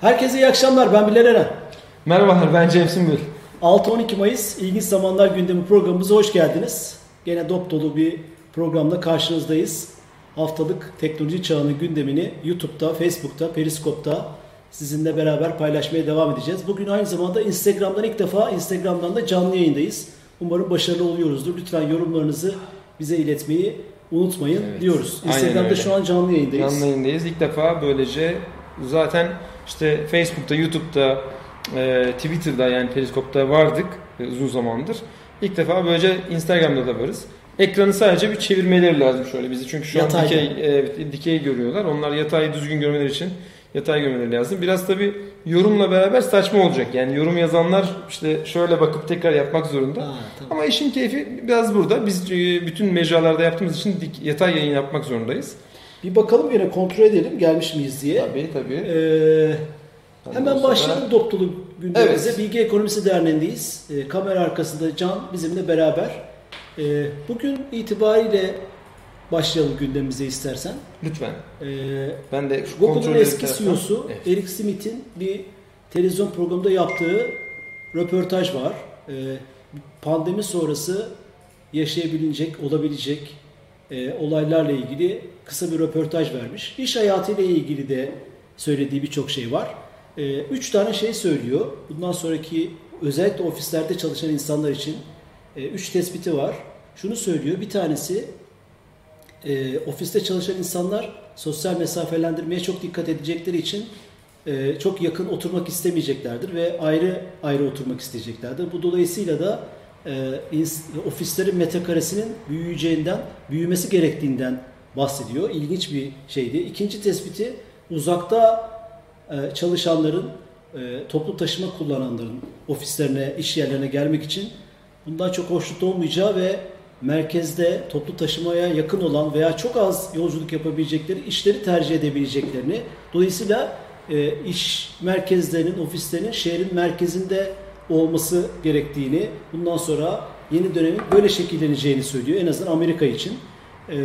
Herkese iyi akşamlar. Ben Bilal Eren. Merhabalar ben Cem Sümbül. 6-12 Mayıs İlginç Zamanlar Gündemi programımıza hoş geldiniz. Gene dop dolu bir programla karşınızdayız. Haftalık teknoloji çağının gündemini YouTube'da, Facebook'ta, Periskop'ta sizinle beraber paylaşmaya devam edeceğiz. Bugün aynı zamanda Instagram'dan ilk defa Instagram'dan da canlı yayındayız. Umarım başarılı oluyoruzdur. Lütfen yorumlarınızı bize iletmeyi unutmayın Evet, diyoruz. Instagram'da şu an canlı yayındayız. Canlı yayındayız. İlk defa böylece zaten işte Facebook'ta, YouTube'da, e, Twitter'da yani Periskop'ta vardık e, uzun zamandır. İlk defa böylece Instagram'da da varız. Ekranı sadece bir çevirmeleri lazım şöyle bizi. Çünkü şu Yatay. an dikey, evet, dikey görüyorlar. Onlar yatayı düzgün görmeleri için yatay görmeleri lazım. Biraz tabi yorumla beraber saçma olacak. Yani yorum yazanlar işte şöyle bakıp tekrar yapmak zorunda. Ha, tamam. Ama işin keyfi biraz burada. Biz e, bütün mecralarda yaptığımız için dik, yatay yayın yapmak zorundayız. Bir bakalım yine kontrol edelim gelmiş miyiz diye. Tabii tabii. Ee, Ondan hemen sonra- başlayalım dop dolu gündemimize. Evet. Bilgi Ekonomisi Derneği'ndeyiz. Ee, kamera arkasında Can bizimle beraber. Ee, bugün itibariyle başlayalım gündemimize istersen. Lütfen. Ee, Ben de şu Google'un eski CEO'su Evet. Eric Schmidt'in bir televizyon programında yaptığı röportaj var. Ee, pandemi sonrası yaşayabilecek, olabilecek e, olaylarla ilgili kısa bir röportaj vermiş. İş hayatıyla ilgili de söylediği birçok şey var. Ee, üç tane şey söylüyor. Bundan sonraki özellikle ofislerde çalışan insanlar için e, üç tespiti var. Şunu söylüyor. Bir tanesi e, ofiste çalışan insanlar sosyal mesafelendirmeye çok dikkat edecekleri için e, çok yakın oturmak istemeyeceklerdir ve ayrı ayrı oturmak isteyeceklerdir. Bu dolayısıyla da e, ofislerin metrekaresinin büyüyeceğinden, büyümesi gerektiğinden bahsediyor. İlginç bir şeydi. İkinci tespiti uzakta e, çalışanların, e, toplu taşıma kullananların ofislerine, iş yerlerine gelmek için bundan çok hoşnut olmayacağı ve merkezde toplu taşımaya yakın olan veya çok az yolculuk yapabilecekleri işleri tercih edebileceklerini, dolayısıyla e, iş merkezlerinin, ofislerinin şehrin merkezinde olması gerektiğini, bundan sonra yeni dönemin böyle şekilleneceğini söylüyor. En azından Amerika için. E,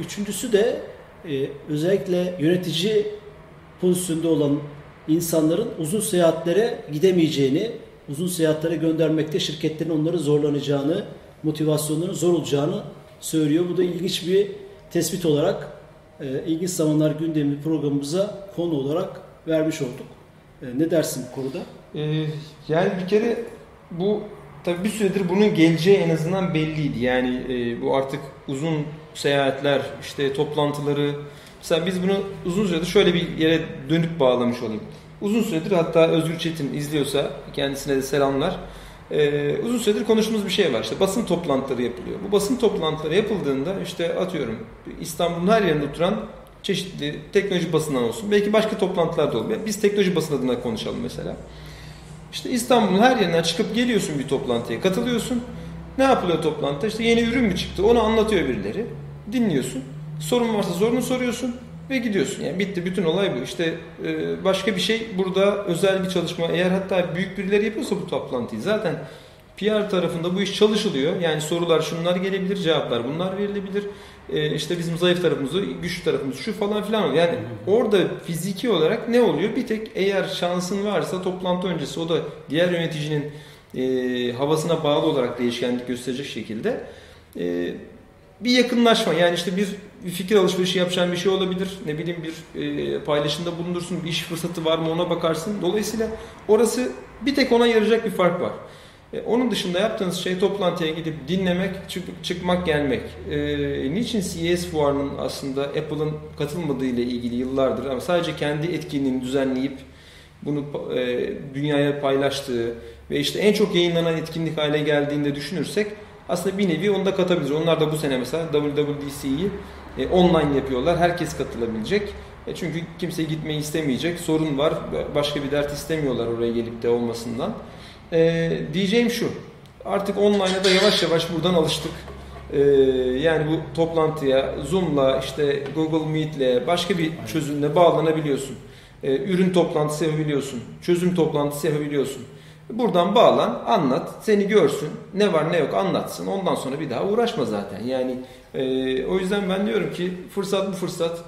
üçüncüsü de e, özellikle yönetici pozisyonda olan insanların uzun seyahatlere gidemeyeceğini, uzun seyahatlere göndermekte şirketlerin onları zorlanacağını, motivasyonların zor olacağını söylüyor. Bu da ilginç bir tespit olarak e, ilginç zamanlar gündemi programımıza konu olarak vermiş olduk. E, ne dersin bu konuda? Ee, yani bir kere bu tabii bir süredir bunun geleceği en azından belliydi. Yani e, bu artık uzun seyahatler, işte toplantıları. Mesela biz bunu uzun süredir şöyle bir yere dönüp bağlamış olayım. Uzun süredir hatta Özgür Çetin izliyorsa kendisine de selamlar. Ee, uzun süredir konuştuğumuz bir şey var. İşte basın toplantıları yapılıyor. Bu basın toplantıları yapıldığında işte atıyorum İstanbul'un her yerinde oturan çeşitli teknoloji basından olsun. Belki başka toplantılar da olur. Biz teknoloji basın adına konuşalım mesela. İşte İstanbul'un her yerinden çıkıp geliyorsun bir toplantıya, katılıyorsun. Ne yapılıyor toplantıda? İşte yeni ürün mü çıktı? Onu anlatıyor birileri. Dinliyorsun. Sorun varsa sorunu soruyorsun ve gidiyorsun. Yani bitti. Bütün olay bu. İşte e, başka bir şey burada özel bir çalışma. Eğer hatta büyük birileri yapıyorsa bu toplantıyı zaten PR tarafında bu iş çalışılıyor. Yani sorular şunlar gelebilir, cevaplar bunlar verilebilir. E, işte bizim zayıf tarafımız, güçlü tarafımız şu falan filan oluyor. Yani orada fiziki olarak ne oluyor? Bir tek eğer şansın varsa toplantı öncesi o da diğer yöneticinin e, havasına bağlı olarak değişkenlik gösterecek şekilde e, bir yakınlaşma yani işte bir, fikir alışverişi yapacağın bir şey olabilir. Ne bileyim bir e, paylaşımda bulundursun, bir iş fırsatı var mı ona bakarsın. Dolayısıyla orası bir tek ona yarayacak bir fark var. E, onun dışında yaptığınız şey toplantıya gidip dinlemek, çık- çıkmak, gelmek. E, niçin CES fuarının aslında Apple'ın katılmadığı ile ilgili yıllardır ama sadece kendi etkinliğini düzenleyip bunu e, dünyaya paylaştığı ve işte en çok yayınlanan etkinlik hale geldiğinde düşünürsek aslında bir nevi onu da katabiliriz. Onlar da bu sene mesela WWDC'yi e, online yapıyorlar. Herkes katılabilecek. E, çünkü kimse gitmeyi istemeyecek. Sorun var. Başka bir dert istemiyorlar oraya gelip de olmasından. E, diyeceğim şu. Artık online'a da yavaş yavaş buradan alıştık. E, yani bu toplantıya Zoom'la işte Google Meet'le başka bir çözümle bağlanabiliyorsun. E, ürün toplantısı yapabiliyorsun. Çözüm toplantısı yapabiliyorsun. Buradan bağlan, anlat, seni görsün, ne var ne yok anlatsın. Ondan sonra bir daha uğraşma zaten. Yani e, o yüzden ben diyorum ki fırsat bu fırsat.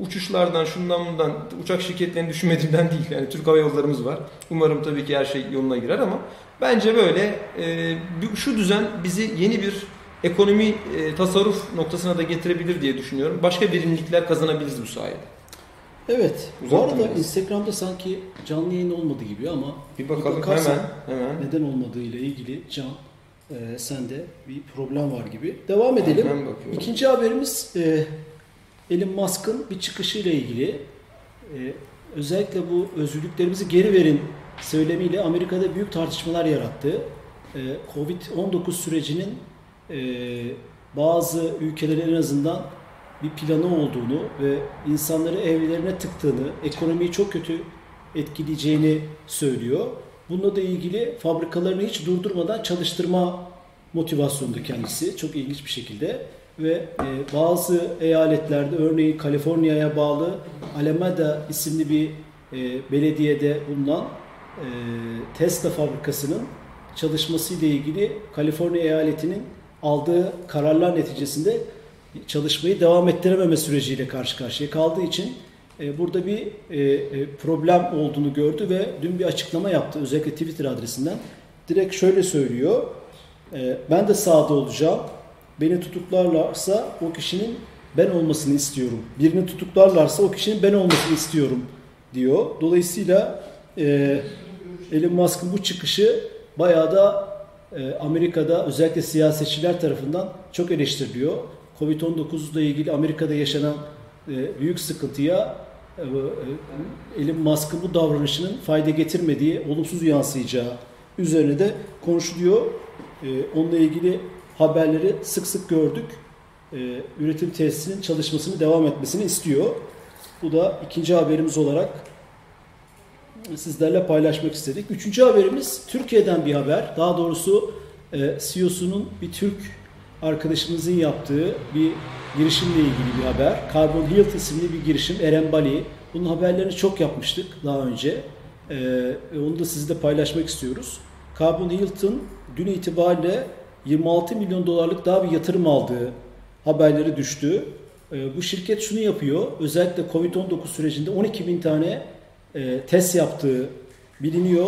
Uçuşlardan, şundan bundan, uçak şirketlerini düşünmediğimden değil. Yani Türk Hava Yollarımız var. Umarım tabii ki her şey yoluna girer ama bence böyle e, şu düzen bizi yeni bir ekonomi e, tasarruf noktasına da getirebilir diye düşünüyorum. Başka verimlilikler kazanabiliriz bu sayede. Evet. Bu Uzattım arada biraz. Instagram'da sanki canlı yayın olmadı gibi ama Bir bakalım bakarsan hemen hemen. neden olmadığı ile ilgili Can e, sende bir problem var gibi. Devam edelim. İkinci haberimiz e, Elon Musk'ın bir çıkışıyla ilgili. E, özellikle bu özgürlüklerimizi geri verin söylemiyle Amerika'da büyük tartışmalar yarattı. E, Covid-19 sürecinin e, bazı ülkelerin en azından bir planı olduğunu ve insanları evlerine tıktığını, ekonomiyi çok kötü etkileyeceğini söylüyor. Bununla da ilgili fabrikalarını hiç durdurmadan çalıştırma motivasyonunda kendisi. Çok ilginç bir şekilde. Ve e, bazı eyaletlerde örneğin Kaliforniya'ya bağlı Alameda isimli bir e, belediyede bulunan e, Tesla fabrikasının çalışmasıyla ilgili Kaliforniya eyaletinin aldığı kararlar neticesinde çalışmayı devam ettirememe süreciyle karşı karşıya kaldığı için e, burada bir e, e, problem olduğunu gördü ve dün bir açıklama yaptı özellikle Twitter adresinden. Direkt şöyle söylüyor. e, ben de sahada olacağım. Beni tutuklarlarsa o kişinin ben olmasını istiyorum. Birini tutuklarlarsa o kişinin ben olmasını istiyorum diyor. Dolayısıyla e, Elon Musk'ın bu çıkışı bayağı da e, Amerika'da özellikle siyasetçiler tarafından çok eleştiriliyor. Covid-19 ile ilgili Amerika'da yaşanan e, büyük sıkıntıya e, e, Elon Musk'ın bu davranışının fayda getirmediği, olumsuz yansıyacağı üzerine de konuşuluyor. E, onunla ilgili haberleri sık sık gördük. E, üretim tesisinin çalışmasını devam etmesini istiyor. Bu da ikinci haberimiz olarak sizlerle paylaşmak istedik. Üçüncü haberimiz Türkiye'den bir haber. Daha doğrusu e, CEO'sunun bir Türk arkadaşımızın yaptığı bir girişimle ilgili bir haber. Carbon Hilt isimli bir girişim Eren Bali. Bunun haberlerini çok yapmıştık daha önce. E, onu da sizle paylaşmak istiyoruz. Carbon Hilt'ın dün itibariyle 26 milyon dolarlık daha bir yatırım aldığı haberleri düştü. E, bu şirket şunu yapıyor. Özellikle Covid-19 sürecinde 12 bin tane e, test yaptığı biliniyor.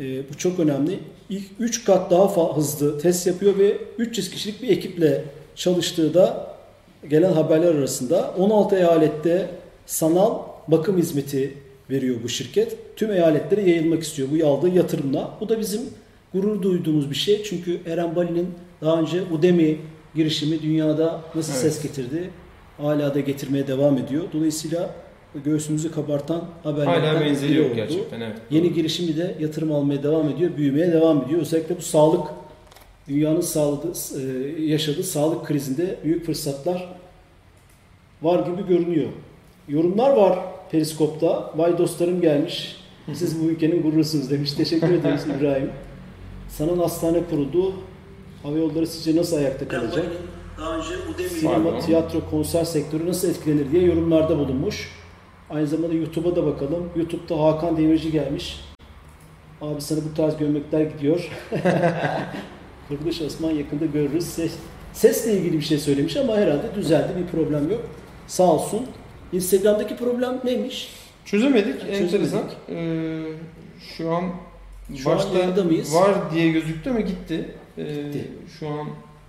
E, bu çok önemli. İlk 3 kat daha hızlı test yapıyor ve 300 kişilik bir ekiple çalıştığı da gelen haberler arasında 16 eyalette sanal bakım hizmeti veriyor bu şirket. Tüm eyaletlere yayılmak istiyor bu aldığı yatırımla. Bu da bizim gurur duyduğumuz bir şey. Çünkü Eren Bali'nin daha önce Udemy girişimi dünyada nasıl Evet. ses getirdi? Hala da getirmeye devam ediyor. Dolayısıyla göğsümüzü kabartan haberlerden Hala benzeri yok oldu. gerçekten evet. Yeni girişimi de yatırım almaya devam ediyor, büyümeye devam ediyor. Özellikle bu sağlık, dünyanın sağladığı, e, yaşadığı sağlık krizinde büyük fırsatlar var gibi görünüyor. Yorumlar var Periskop'ta. Vay dostlarım gelmiş. Siz bu ülkenin gururusunuz demiş. Teşekkür ederiz İbrahim. Sanal hastane kuruldu. Hava yolları sizce nasıl ayakta kalacak? Daha önce Sinema, Pardon. tiyatro, konser sektörü nasıl etkilenir diye yorumlarda bulunmuş. Aynı zamanda YouTube'a da bakalım. YouTube'da Hakan Demirci gelmiş. Abi sana bu tarz gömlekler gidiyor. Kuruluş Osman yakında görürüz. Ses, sesle ilgili bir şey söylemiş ama herhalde düzeldi. Bir problem yok. Sağ olsun. Instagram'daki problem neymiş? Çözemedik. Çözemedik. Enteresan. Ee, şu an Şu an başta yayında mıyız? var diye gözüktü ama gitti. Ee, Gitti. Şu an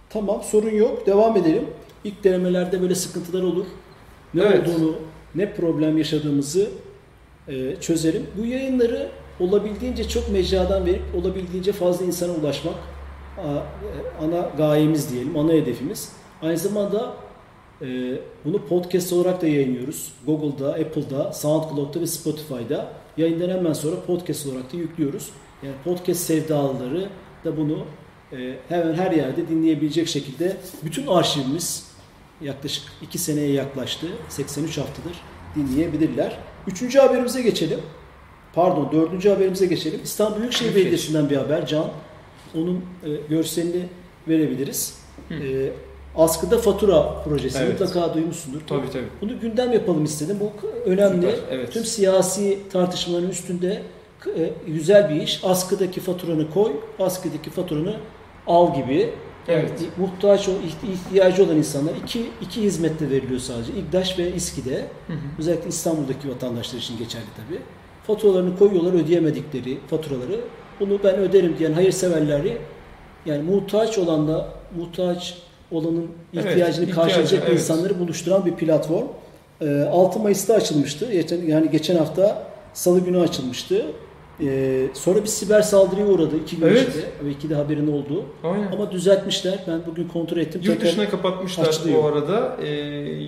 Tamam sorun yok. Devam edelim. İlk denemelerde böyle sıkıntılar olur. Ne Evet. olduğunu, ne problem yaşadığımızı e, çözelim. Bu yayınları olabildiğince çok mecradan verip olabildiğince fazla insana ulaşmak e, ana gayemiz diyelim, ana hedefimiz. Aynı zamanda e, bunu podcast olarak da yayınlıyoruz. Google'da, Apple'da, SoundCloud'da ve Spotify'da. Yayından hemen sonra podcast olarak da yüklüyoruz. Yani podcast sevdalıları da bunu e, hemen her yerde dinleyebilecek şekilde bütün arşivimiz yaklaşık 2 seneye yaklaştı. 83 haftadır dinleyebilirler. Üçüncü haberimize geçelim. Pardon dördüncü haberimize geçelim. İstanbul Büyükşehir Büyükşehir. Belediyesi'nden bir haber. Can, onun e, görselini verebiliriz. Hı. E, askıda fatura projesi Evet. mutlaka duymuşsundur. tabii tabii. Bunu gündem yapalım istedim. Bu önemli. Süper, evet. Tüm siyasi tartışmaların üstünde e, güzel bir iş. Askıdaki faturanı koy, askıdaki faturanı al gibi. Evet. muhtaç, o iht- ihtiyacı olan insanlar iki, iki hizmette veriliyor sadece. İGDAŞ ve İSKİ'de. Hı hı. Özellikle İstanbul'daki vatandaşlar için geçerli tabii. Faturalarını koyuyorlar ödeyemedikleri faturaları. Bunu ben öderim diyen hayırseverleri yani muhtaç olanla muhtaç olanın Evet, ihtiyacını ihtiyacı, karşılayacak evet. insanları buluşturan bir platform. Ee, 6 Mayıs'ta açılmıştı. Yani geçen hafta Salı günü açılmıştı. Ee, sonra bir siber saldırıya uğradı iki gün Evet. içinde. Ve iki de haberin oldu. Aynen. Ama düzeltmişler. Ben bugün kontrol ettim. Yurt Tekrar- dışına kapatmışlar açılıyor. bu arada. Ee,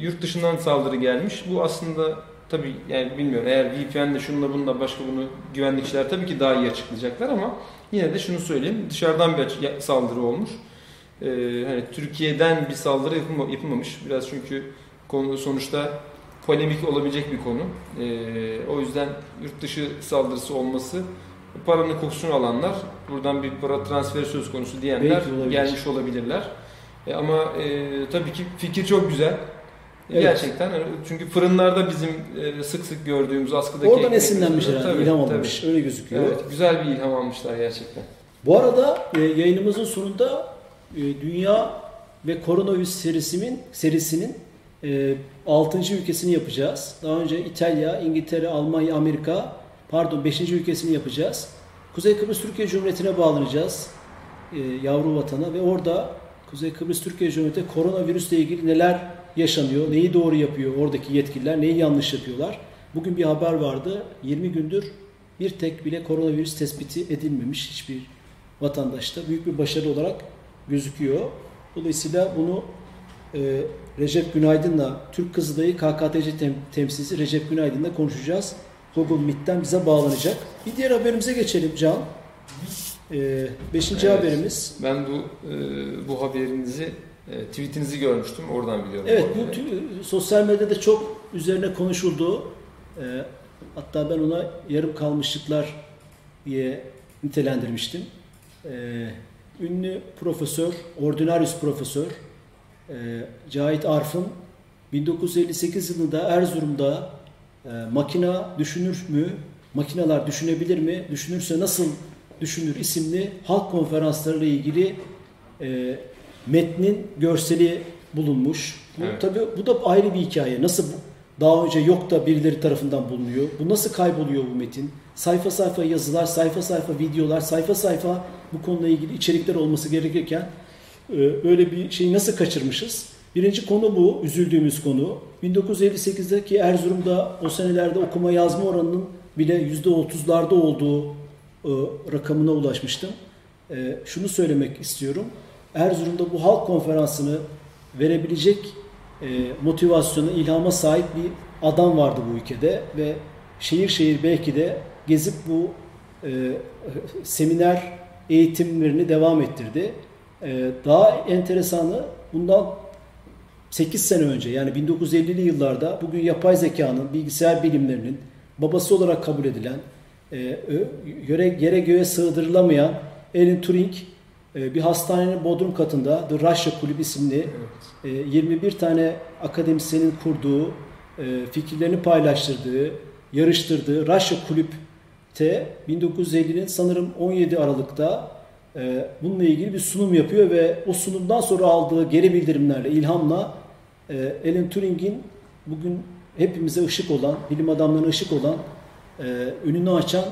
yurt dışından saldırı gelmiş. Bu aslında tabii yani bilmiyorum eğer VPN'le şununla bununla başka bunu güvenlikçiler tabii ki daha iyi açıklayacaklar ama yine de şunu söyleyeyim. Dışarıdan bir saldırı olmuş. Ee, hani Türkiye'den bir saldırı yapılma- yapılmamış. Biraz çünkü konu sonuçta polemik olabilecek bir konu. Ee, o yüzden yurt dışı saldırısı olması paranın kokusunu alanlar buradan bir para transferi söz konusu diyenler olabilir. gelmiş olabilirler. E, ama e, tabii ki fikir çok güzel. Evet. Gerçekten hani çünkü fırınlarda bizim e, sık sık gördüğümüz askıdaki Oradan esinlenmiş herhalde. Tabii, ilham tabii. almış. Öyle gözüküyor. Evet, güzel bir ilham almışlar gerçekten. Bu arada e, yayınımızın sonunda e, Dünya ve Koronavirüs serisinin serisinin e, 6. ülkesini yapacağız. Daha önce İtalya, İngiltere, Almanya, Amerika pardon 5. ülkesini yapacağız. Kuzey Kıbrıs Türkiye Cumhuriyeti'ne bağlanacağız. E, yavru vatana ve orada Kuzey Kıbrıs Türkiye Cumhuriyeti koronavirüsle ilgili neler yaşanıyor, neyi doğru yapıyor oradaki yetkililer, neyi yanlış yapıyorlar. Bugün bir haber vardı. 20 gündür bir tek bile koronavirüs tespiti edilmemiş hiçbir vatandaşta. Büyük bir başarı olarak gözüküyor. Dolayısıyla bunu e, Recep Günaydın'la, Türk Kızılayı KKTC tem- temsilcisi Recep Günaydın'la konuşacağız. Google Meet'ten bize bağlanacak. Bir diğer haberimize geçelim Can. E, beşinci Evet. haberimiz. Ben bu e, bu haberinizi e, tweetinizi görmüştüm. Oradan biliyorum. Evet bu tü- sosyal medyada çok üzerine konuşuldu. E, hatta ben ona yarım kalmışlıklar diye nitelendirmiştim. E, ünlü profesör, ordinarius profesör e, Cahit Arf'ın 1958 yılında Erzurum'da e, makina düşünür mü, makinalar düşünebilir mi, düşünürse nasıl düşünür isimli halk konferanslarıyla ilgili e, metnin görseli bulunmuş. Bu Evet. tabii bu da ayrı bir hikaye. Nasıl bu- daha önce yok da birileri tarafından bulunuyor? Bu nasıl kayboluyor bu metin? Sayfa sayfa yazılar, sayfa sayfa videolar, sayfa sayfa bu konuyla ilgili içerikler olması gerekirken e, öyle bir şeyi nasıl kaçırmışız? Birinci konu bu, üzüldüğümüz konu. 1958'deki Erzurum'da o senelerde okuma yazma oranının bile %30'larda olduğu e, rakamına ulaşmıştım. E, şunu söylemek istiyorum. Erzurum'da bu halk konferansını verebilecek e, motivasyona, ilhama sahip bir adam vardı bu ülkede ve şehir şehir belki de gezip bu e, seminer eğitimlerini devam ettirdi. E, daha enteresanı bundan 8 sene önce yani 1950'li yıllarda bugün yapay zekanın, bilgisayar bilimlerinin babası olarak kabul edilen, e, yere, yere göğe sığdırılamayan Alan Turing e, bir hastanenin bodrum katında The Russia Kulübü isimli Evet. e, 21 tane akademisyenin kurduğu, e, fikirlerini paylaştırdığı, yarıştırdığı Russia Kulüp'te 1950'nin sanırım 17 Aralık'ta e, bununla ilgili bir sunum yapıyor ve o sunumdan sonra aldığı geri bildirimlerle, ilhamla e, Alan Turing'in bugün hepimize ışık olan, bilim adamlarına ışık olan, e, önünü açan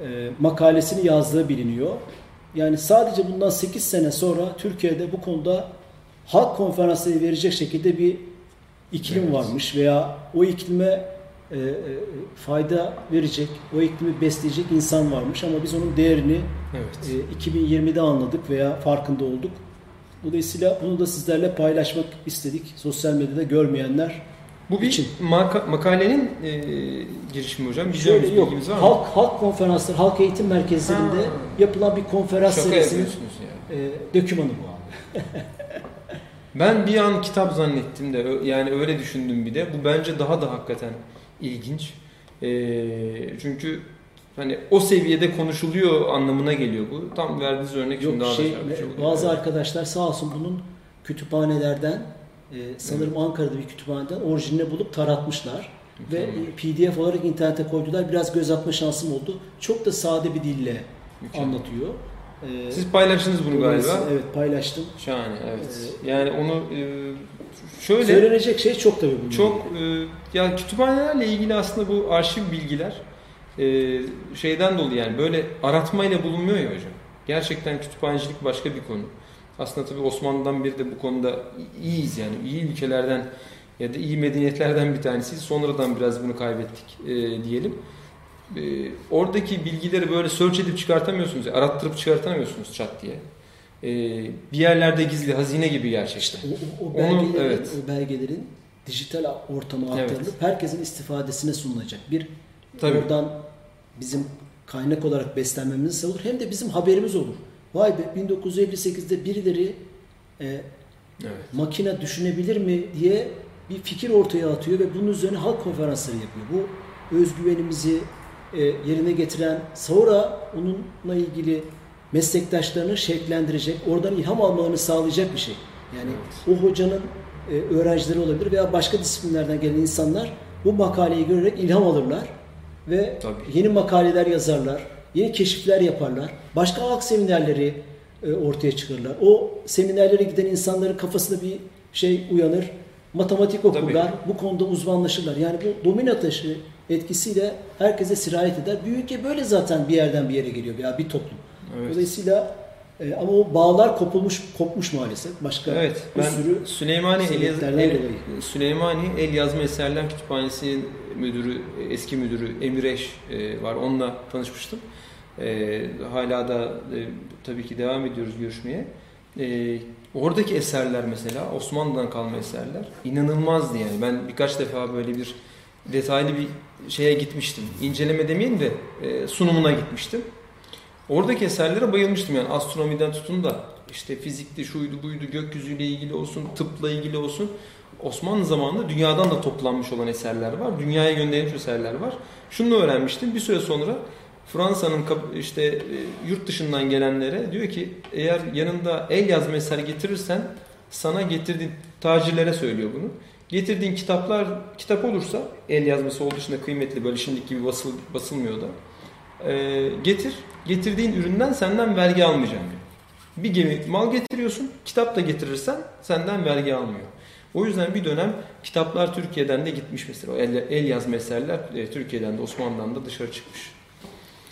e, makalesini yazdığı biliniyor. Yani sadece bundan 8 sene sonra Türkiye'de bu konuda halk konferansları verecek şekilde bir iklim Evet. varmış veya o iklime e, e, fayda verecek, o iklimi besleyecek insan varmış ama biz onun değerini Evet. e, 2020'de anladık veya farkında olduk. Dolayısıyla bunu da sizlerle paylaşmak istedik. Sosyal medyada görmeyenler Bu bir için. maka- makalenin e, girişimi hocam. Biliyor şöyle yok. Var mı? Halk halk konferansları, halk eğitim merkezlerinde Ha. yapılan bir konferans Şaka serisinin yani. e, dökümanı bu abi. Ben bir an kitap zannettim de yani öyle düşündüm bir de. Bu bence daha da hakikaten ilginç. Ee, çünkü hani o seviyede konuşuluyor anlamına geliyor bu. Tam verdiğiniz örnek Yok daha şey, da çarpıcı oluyor. bazı Evet. arkadaşlar sağ olsun bunun kütüphanelerden e, sanırım Ankara'da bir kütüphaneden orijinalini bulup taratmışlar. Ve Mükemmel. e, PDF olarak internete koydular. Biraz göz atma şansım oldu. Çok da sade bir dille Mükemmel. anlatıyor. E, Siz paylaştınız bunu galiba. Evet paylaştım. Şahane evet. Yani onu e, şöyle Söylenecek şey çok tabii bunun. çok e, ya kütüphanelerle ilgili aslında bu arşiv bilgiler e, şeyden dolayı yani böyle aratmayla bulunmuyor ya hocam. Gerçekten kütüphanecilik başka bir konu. Aslında tabii Osmanlı'dan beri de bu konuda iyiyiz yani iyi ülkelerden ya da iyi medeniyetlerden bir tanesiyiz. Sonradan biraz bunu kaybettik e, diyelim. E, oradaki bilgileri böyle search edip çıkartamıyorsunuz, arattırıp çıkartamıyorsunuz çat diye. E, bir yerlerde gizli hazine gibi gerçekten. O, o, o Onu- belgelerin, evet. o belgelerin dijital ortama Evet. aktarılıp herkesin istifadesine sunulacak. Bir Tabii. oradan bizim kaynak olarak beslenmemiz sağlar hem de bizim haberimiz olur. Vay be 1958'de birileri e, Evet. makine düşünebilir mi diye bir fikir ortaya atıyor ve bunun üzerine halk konferansları yapıyor. Bu özgüvenimizi e, yerine getiren, sonra onunla ilgili meslektaşlarını şevklendirecek, oradan ilham almalarını sağlayacak bir şey. Yani o hocanın e, öğrencileri olabilir veya başka disiplinlerden gelen insanlar bu makaleyi görerek ilham alırlar ve Tabii. yeni makaleler yazarlar, yeni keşifler yaparlar, başka halk seminerleri e, ortaya çıkarırlar. O seminerlere giden insanların kafasında bir şey uyanır, matematik okurlar, bu konuda uzmanlaşırlar. Yani bu domino taşı etkisiyle herkese sirayet eder. Ülke böyle zaten bir yerden bir yere geliyor veya bir toplum. Evet. Dolayısıyla e, ama o bağlar kopulmuş kopmuş maalesef. Başka Evet, bir ben sürü Süleymani el, yaz- el- dolayı. Süleymani El Yazma Eserler Kütüphanesi'nin müdürü, eski müdürü Emir Eş e, var. Onunla tanışmıştım. E, hala da e, tabii ki devam ediyoruz görüşmeye. E, oradaki eserler mesela Osmanlı'dan kalma eserler inanılmazdı yani. Ben birkaç defa böyle bir detaylı bir şeye gitmiştim. İnceleme demeyelim de e, sunumuna gitmiştim. Oradaki eserlere bayılmıştım yani astronomiden tutun da işte fizikti, şuydu, buydu, gökyüzüyle ilgili olsun, tıpla ilgili olsun. Osmanlı zamanında dünyadan da toplanmış olan eserler var. Dünyaya gönderilmiş eserler var. Şunu öğrenmiştim. Bir süre sonra Fransa'nın işte e, yurt dışından gelenlere diyor ki eğer yanında el yazma eser getirirsen sana getirdiğin tacirlere söylüyor bunu. Getirdiğin kitaplar kitap olursa el yazması olduğu için de kıymetli böyle şimdiki gibi basıl, basılmıyor da. E, getir. Getirdiğin üründen senden vergi almayacağım diyor. Bir gemi mal getiriyorsun, kitap da getirirsen senden vergi almıyor. O yüzden bir dönem kitaplar Türkiye'den de gitmiş mesela. O el, el yazma eserler e, Türkiye'den de Osmanlı'dan da dışarı çıkmış.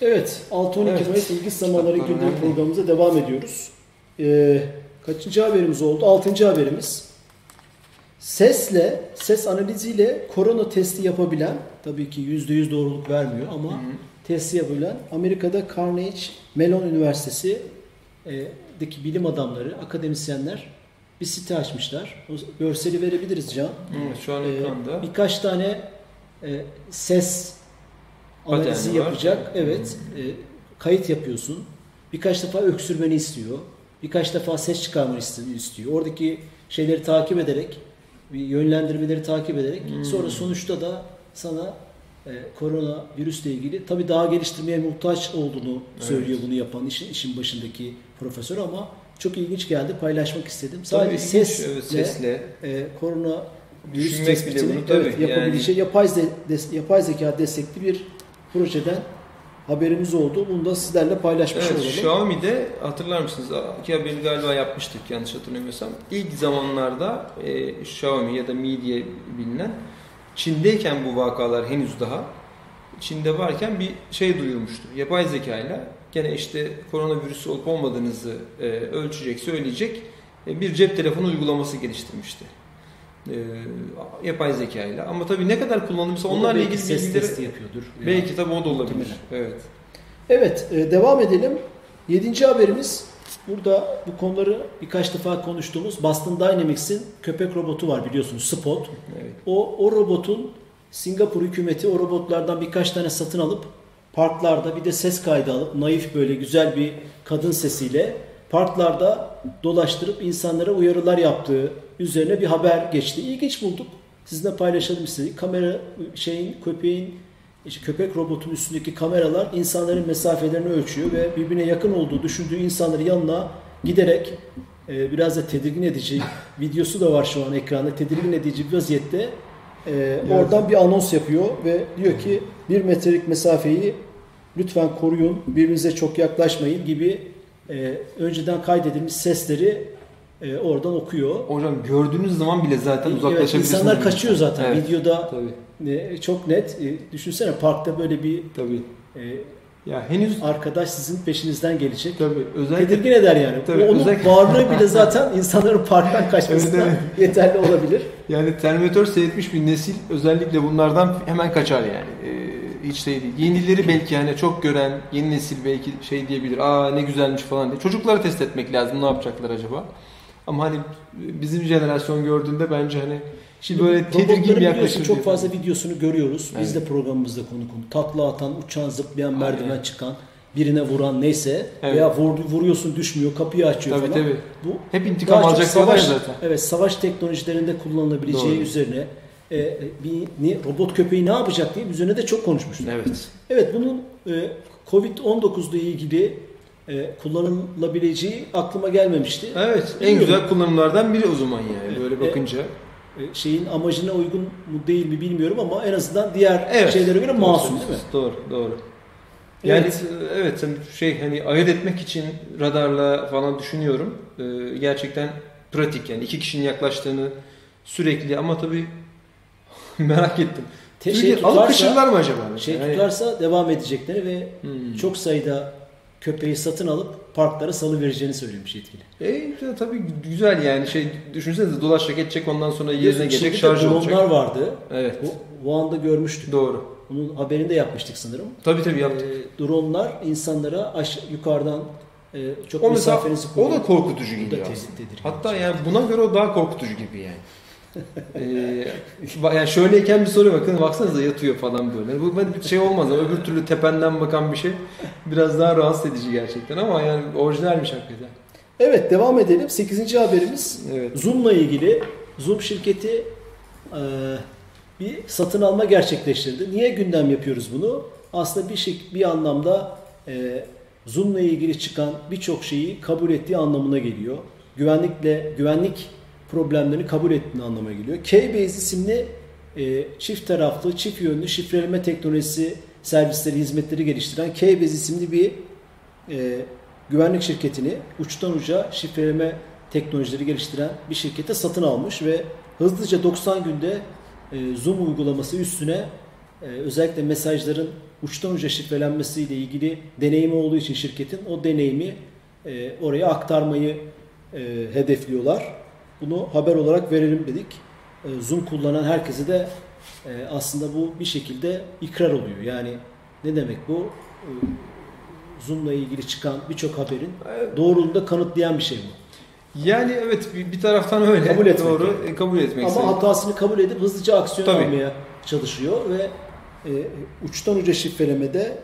Evet, 6-12 Evet. Mayıs ilgi Kitaplar gündem programımıza devam ediyoruz. Ee, kaçıncı haberimiz oldu? Altıncı haberimiz. Sesle, ses analiziyle korona testi yapabilen, tabii ki %100 doğruluk vermiyor ama Hı hı. Testi yapabilen Amerika'da Carnegie Mellon Üniversitesi e, bilim adamları, akademisyenler bir site açmışlar. O görseli verebiliriz Can. Evet, şu an Ee, ekranda. birkaç tane e, ses analizi var. yapacak. Evet. e, kayıt yapıyorsun. Birkaç defa öksürmeni istiyor. Birkaç defa ses çıkarmanı istiyor. Oradaki şeyleri takip ederek, bir yönlendirmeleri takip ederek Hmm. sonra sonuçta da sana e, korona virüsle ilgili tabii daha geliştirmeye muhtaç olduğunu söylüyor bunu yapan işin, işin başındaki profesör ama çok ilginç geldi paylaşmak istedim. Tabii Sadece ilginç, sesle, evet, sesle. e, korona virüs bile tespitini bunu tabii, evet, yapabileceği yapay, ze- des- yapay zeka destekli bir projeden haberimiz oldu. Bunu da sizlerle paylaşmış Evet, olalım. Xiaomi'de hatırlar mısınız? İki haberi galiba yapmıştık yanlış hatırlamıyorsam. İlk zamanlarda e, Xiaomi ya da Mi diye bilinen Çin'deyken bu vakalar henüz daha Çin'de varken bir şey duyurmuştu. Yapay zekayla gene işte koronavirüsü olup olmadığınızı e, ölçecek, söyleyecek e, bir cep telefonu uygulaması geliştirmişti. E, yapay zekayla. Ama tabii ne kadar kullanılmışsa onlarla belki ilgili ses bilgileri testi yapıyordur. belki tabii o da olabilir. Muhtemelen. Evet. Evet, e, devam edelim. Yedinci haberimiz burada bu konuları birkaç defa konuştuğumuz Boston Dynamics'in köpek robotu var biliyorsunuz Spot. Evet. O, o robotun Singapur hükümeti o robotlardan birkaç tane satın alıp parklarda bir de ses kaydı alıp naif böyle güzel bir kadın sesiyle parklarda dolaştırıp insanlara uyarılar yaptığı üzerine bir haber geçti. İlginç bulduk. Sizinle paylaşalım istedik. Kamera şeyin köpeğin işte köpek robotun üstündeki kameralar insanların mesafelerini ölçüyor ve birbirine yakın olduğu düşündüğü insanları yanına giderek e, biraz da tedirgin edici videosu da var şu an ekranda tedirgin edici bir vaziyette e, oradan bir anons yapıyor ve diyor ki bir metrelik mesafeyi lütfen koruyun birbirinize çok yaklaşmayın gibi e, önceden kaydedilmiş sesleri e, oradan okuyor. Hocam gördüğünüz zaman bile zaten Evet, uzaklaşabilirsiniz. insanlar kaçıyor zaten Evet. videoda Tabii. E, çok net. E, düşünsene parkta böyle bir Tabii. e, Ya henüz arkadaş sizin peşinizden gelecek. tabii özellikle Tedirgin eder yani. Tabii, Onun özellikle- varlığı bile zaten insanların parktan kaçmasına Evet, yeterli olabilir. yani Terminator seyretmiş bir nesil özellikle bunlardan hemen kaçar yani. Ee, hiç şey değil. Yenileri belki hani çok gören yeni nesil belki şey diyebilir. Aa ne güzelmiş falan diye. Çocukları test etmek lazım. Ne yapacaklar acaba? Ama hani bizim jenerasyon gördüğünde bence hani şimdi böyle tedirgin bir yaklaşım. çok fazla videosunu görüyoruz. Biz Evet. de programımızda konu konu. Takla atan, uçan, zıplayan, Aynen. merdiven çıkan, birine vuran neyse Evet. veya vur, vuruyorsun düşmüyor, kapıyı açıyor Tabii falan. tabii. Bu Hep intikam daha çok alacak diyorlar ya savaş, zaten. evet, savaş teknolojilerinde kullanılabileceği Doğru. üzerine e, bir ne, robot köpeği ne yapacak diye üzerine de çok konuşmuştuk. Evet. Evet bunun e, Covid-19 ile ilgili e, kullanılabileceği aklıma gelmemişti. Evet. En Bilmiyorum. güzel kullanımlardan biri o zaman yani böyle bakınca. E, şeyin amacına uygun mu değil mi bilmiyorum ama en azından diğer Evet. şeylere göre Doğru masum değil mi? Doğru, doğru. Yani Evet. evet, evet şey hani ayırt etmek için radarla falan düşünüyorum. Ee, gerçekten pratik yani iki kişinin yaklaştığını sürekli ama tabii merak ettim. Te- Türkiye şey alıp tutarsa, kaçırırlar mı acaba? şey Yani- tutarsa devam edecekleri ve Hmm. çok sayıda köpeği satın alıp parklara salı vereceğini söylemiş yetkili. E, tabii güzel yani şey düşünsenize dolaşacak edecek ondan sonra yerine gelecek şarj dronlar olacak. vardı. Evet. Bu Wuhan'da görmüştük. Doğru. Bunun haberini de yapmıştık sanırım. Tabii tabii yaptık. Ee, dronlar insanlara aş yukarıdan e, çok o mesafenizi o koruyup da korkutucu geliyor Hatta yani buna göre o daha korkutucu gibi yani. Ee, yani şöyleyken bir soru bakın baksanıza yatıyor falan böyle. Yani bu bir şey olmaz ama öbür türlü tependen bakan bir şey biraz daha rahatsız edici gerçekten ama yani orijinalmiş hakikaten. Evet devam edelim. 8. haberimiz Evet. Zoom'la ilgili. Zoom şirketi e, bir satın alma gerçekleştirdi. Niye gündem yapıyoruz bunu? Aslında bir şey, bir anlamda e, Zoom'la ilgili çıkan birçok şeyi kabul ettiği anlamına geliyor. Güvenlikle güvenlik problemlerini kabul ettiğini anlamına geliyor. Keybase isimli e, çift taraflı, çift yönlü şifreleme teknolojisi servisleri, hizmetleri geliştiren Keybase isimli bir e, güvenlik şirketini uçtan uca şifreleme teknolojileri geliştiren bir şirkete satın almış ve hızlıca 90 günde e, Zoom uygulaması üstüne e, özellikle mesajların uçtan uca şifrelenmesiyle ilgili deneyimi olduğu için şirketin o deneyimi e, oraya aktarmayı e, hedefliyorlar. Bunu haber olarak verelim dedik. E, Zoom kullanan herkese de e, aslında bu bir şekilde ikrar oluyor. Yani ne demek bu? E, Zoom'la ilgili çıkan birçok haberin doğruluğunu da kanıtlayan bir şey bu. Yani evet bir, bir taraftan öyle. Kabul etmek Doğru. yani. e, kabul etmek. Ama lazım. hatasını kabul edip hızlıca aksiyon Tabii. almaya çalışıyor ve e, uçtan uca şifrelemede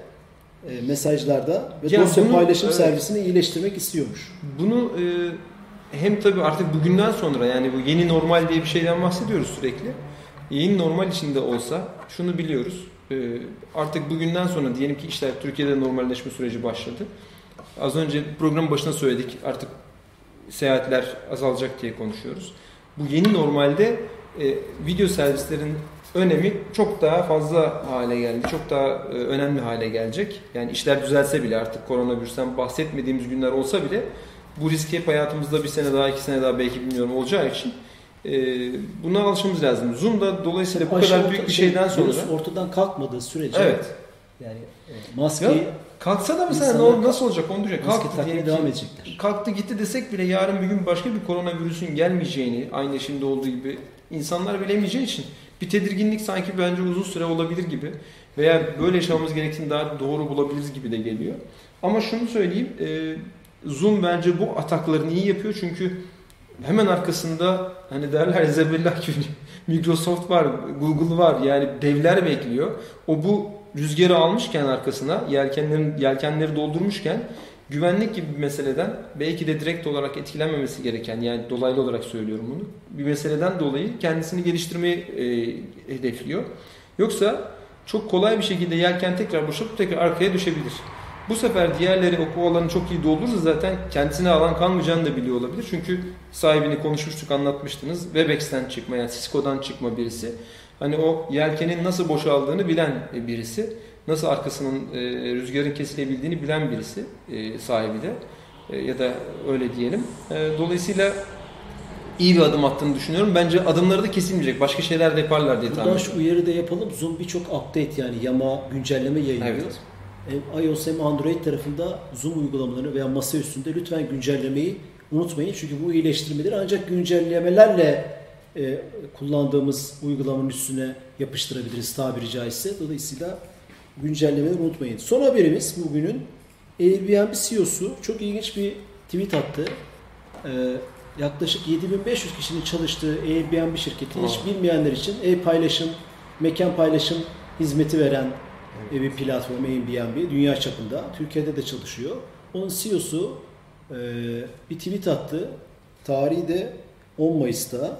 e, mesajlarda ve Ya dosya bunu- paylaşım evet. servisini iyileştirmek istiyormuş. Bunu e, hem tabii artık bugünden sonra yani bu yeni normal diye bir şeyden bahsediyoruz sürekli. Yeni normal içinde olsa şunu biliyoruz. E, artık bugünden sonra diyelim ki işler Türkiye'de normalleşme süreci başladı. Az önce programın başında söyledik artık seyahatler azalacak diye konuşuyoruz. Bu yeni normalde e, video servislerin önemi çok daha fazla hale geldi. Çok daha e, önemli hale gelecek. Yani işler düzelse bile artık koronavirüsten bahsetmediğimiz günler olsa bile bu risk hep hayatımızda bir sene daha iki sene daha belki bilmiyorum olacağı için e, buna alışmamız lazım. Zoom da dolayısıyla bu kadar orta- büyük bir şey, şeyden sonra virüs ortadan kalkmadığı sürece evet yani e, maskeyi Ya, kalksa da mesela ne İnsanlar ol- nasıl olacak onu maske Kalktı diyelim devam edecekler. kalktı gitti desek bile yarın bir gün başka bir koronavirüsün gelmeyeceğini aynı şimdi olduğu gibi insanlar bilemeyeceği için bir tedirginlik sanki bence uzun süre olabilir gibi veya böyle yaşamamız gerektiğini daha doğru bulabiliriz gibi de geliyor. Ama şunu söyleyeyim e, Zoom bence bu ataklarını iyi yapıyor çünkü hemen arkasında hani derler ya zebellah gibi Microsoft var, Google var yani devler bekliyor. O bu rüzgarı almışken arkasına yelkenlerin yelkenleri doldurmuşken güvenlik gibi bir meseleden belki de direkt olarak etkilenmemesi gereken yani dolaylı olarak söylüyorum bunu. Bir meseleden dolayı kendisini geliştirmeyi e, hedefliyor. Yoksa çok kolay bir şekilde yelken tekrar boşalıp tekrar arkaya düşebilir. Bu sefer diğerleri o kovalarını çok iyi doldurursa zaten kendisine alan kalmayacağını da biliyor olabilir. Çünkü sahibini konuşmuştuk anlatmıştınız. Webex'ten çıkma yani Cisco'dan çıkma birisi. Hani o yelkenin nasıl boşaldığını bilen birisi. Nasıl arkasının e, rüzgarın kesilebildiğini bilen birisi e, sahibi de. E, ya da öyle diyelim. E, dolayısıyla iyi bir adım attığını düşünüyorum. Bence adımları da kesilmeyecek. Başka şeyler de yaparlar diye tahmin Buradan ediyorum. şu uyarı da yapalım. Zoom birçok update yani yama güncelleme yayınlıyor. Evet. Hem iOS hem Android tarafında Zoom uygulamalarını veya masa üstünde lütfen güncellemeyi unutmayın. Çünkü bu iyileştirmeleri ancak güncellemelerle e, kullandığımız uygulamanın üstüne yapıştırabiliriz tabiri caizse. Dolayısıyla güncellemeleri unutmayın. Son haberimiz bugünün Airbnb CEO'su çok ilginç bir tweet attı. Ee, yaklaşık 7500 kişinin çalıştığı Airbnb şirketi hiç bilmeyenler için ev paylaşım, mekan paylaşım hizmeti veren e, bir platform Airbnb dünya çapında. Türkiye'de de çalışıyor. Onun CEO'su e, bir tweet attı. Tarihi de 10 Mayıs'ta.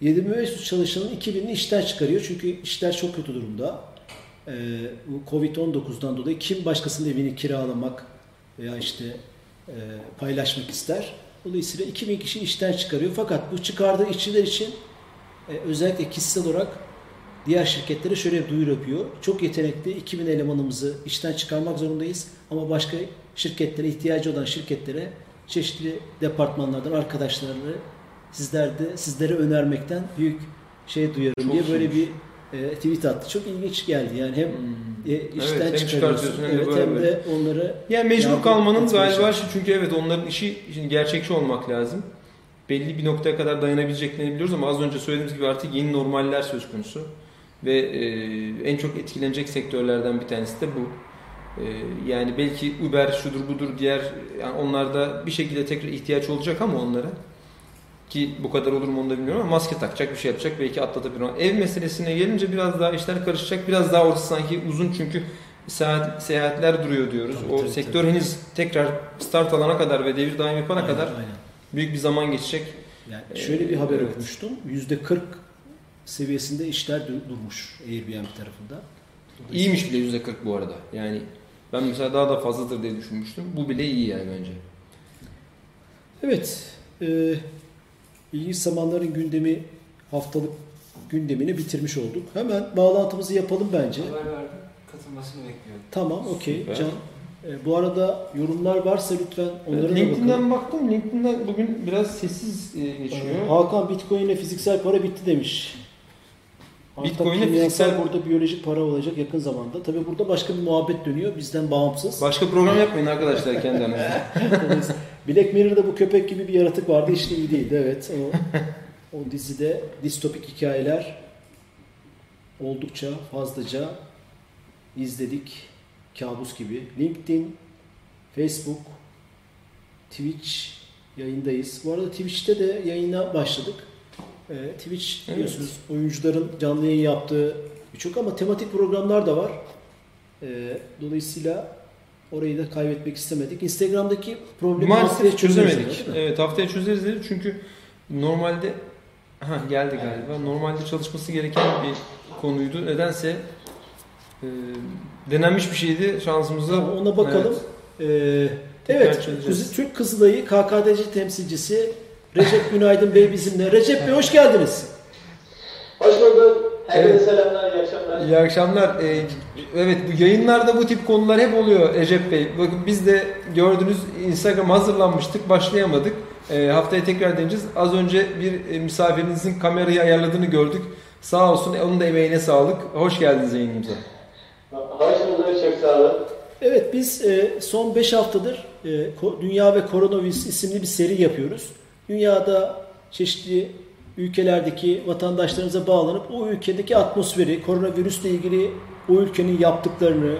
7500 çalışanın 2000'ini işten çıkarıyor çünkü işler çok kötü durumda. Bu Covid-19'dan dolayı kim başkasının evini kiralamak veya işte e, paylaşmak ister. Dolayısıyla 2000 kişi işten çıkarıyor. Fakat bu çıkardığı işçiler için e, özellikle kişisel olarak diğer şirketlere şöyle bir duyuru yapıyor. Çok yetenekli 2000 elemanımızı işten çıkarmak zorundayız ama başka şirketlere ihtiyacı olan şirketlere çeşitli departmanlardan arkadaşlarını sizlerde sizlere önermekten büyük şey duyarım Çok diye böyle bir e, tweet attı. Çok ilginç geldi. Yani hem Hmm. e, işten Evet, hem çıkarıyorsun hem de evet, böyle hem de onları Yani mecbur kalmanın galiba çalışıyor. çünkü evet onların işi şimdi gerçekçi olmak lazım. Belli bir noktaya kadar dayanabileceklerini biliyoruz ama az önce söylediğimiz gibi artık yeni normaller söz konusu. Ve e, en çok etkilenecek sektörlerden bir tanesi de bu. E, yani belki Uber şudur budur diğer yani onlarda bir şekilde tekrar ihtiyaç olacak ama onlara ki bu kadar olur mu onu da bilmiyorum ama maske takacak bir şey yapacak belki atlatabilir. Ev meselesine gelince biraz daha işler karışacak. Biraz daha orası sanki uzun çünkü seyahat, seyahatler duruyor diyoruz. Tabii, o tabii, sektör tabii. henüz tekrar start alana kadar ve devir daim yapana Aynen, kadar aynen. büyük bir zaman geçecek. Yani şöyle bir haber evet. okumuştum. Yüzde 40 seviyesinde işler dur- durmuş Airbnb tarafında. İyiymiş bile %40 bu arada. Yani ben mesela daha da fazladır diye düşünmüştüm. Bu bile iyi yani bence. Evet. E, ilginç zamanların gündemi haftalık gündemini bitirmiş olduk. Hemen bağlantımızı yapalım bence. Haber verdim. Katılmasını bekliyorum. Tamam, okey. Can. E, bu arada yorumlar varsa lütfen onlara da bakalım. LinkedIn'den baktım. LinkedIn'den bugün biraz sessiz e, geçiyor. Hakan Bitcoin ile fiziksel para bitti demiş. Artık Bitcoin ile kimyasal fiziksel- burada biyolojik para olacak yakın zamanda. Tabii burada başka bir muhabbet dönüyor bizden bağımsız. Başka program yapmayın arkadaşlar kendi aranızda. Dolayısıyla Black Mirror'da bu köpek gibi bir yaratık vardı hiç iyi değildi. Evet o, o dizide distopik hikayeler oldukça fazlaca izledik. Kabus gibi. LinkedIn, Facebook, Twitch yayındayız. Bu arada Twitch'te de yayına başladık. Ee, Twitch Evet. biliyorsunuz oyuncuların canlı yayın yaptığı birçok ama tematik programlar da var. Ee, dolayısıyla orayı da kaybetmek istemedik. Instagram'daki problemi haftaya Maalesef çözeriz çözemedik. Evet haftaya çözeriz dedim çünkü normalde ha geldi galiba. Normalde çalışması gereken bir konuydu. Nedense e, denenmiş bir şeydi şansımıza. Tamam, ona bakalım. Evet. Ee, Tekrar evet, Türk Kızılayı KKDC temsilcisi Recep Günaydın Bey bizimle. Recep Bey hoş geldiniz. Hoş bulduk. Herkese Evet. selamlar, iyi akşamlar. İyi akşamlar. Ee, evet bu yayınlarda bu tip konular hep oluyor Recep Bey. Bakın biz de gördünüz Instagram hazırlanmıştık başlayamadık. Ee, haftaya tekrar deneyeceğiz. Az önce bir e, misafirinizin kamerayı ayarladığını gördük. Sağ olsun e, onun da emeğine sağlık. Hoş geldiniz yayınımıza. Hoş bulduk, çok sağ olun. Evet biz e, son 5 haftadır Dünya ve Koronavirüs isimli bir seri yapıyoruz. Dünyada çeşitli ülkelerdeki vatandaşlarımıza bağlanıp o ülkedeki atmosferi, koronavirüsle ilgili o ülkenin yaptıklarını,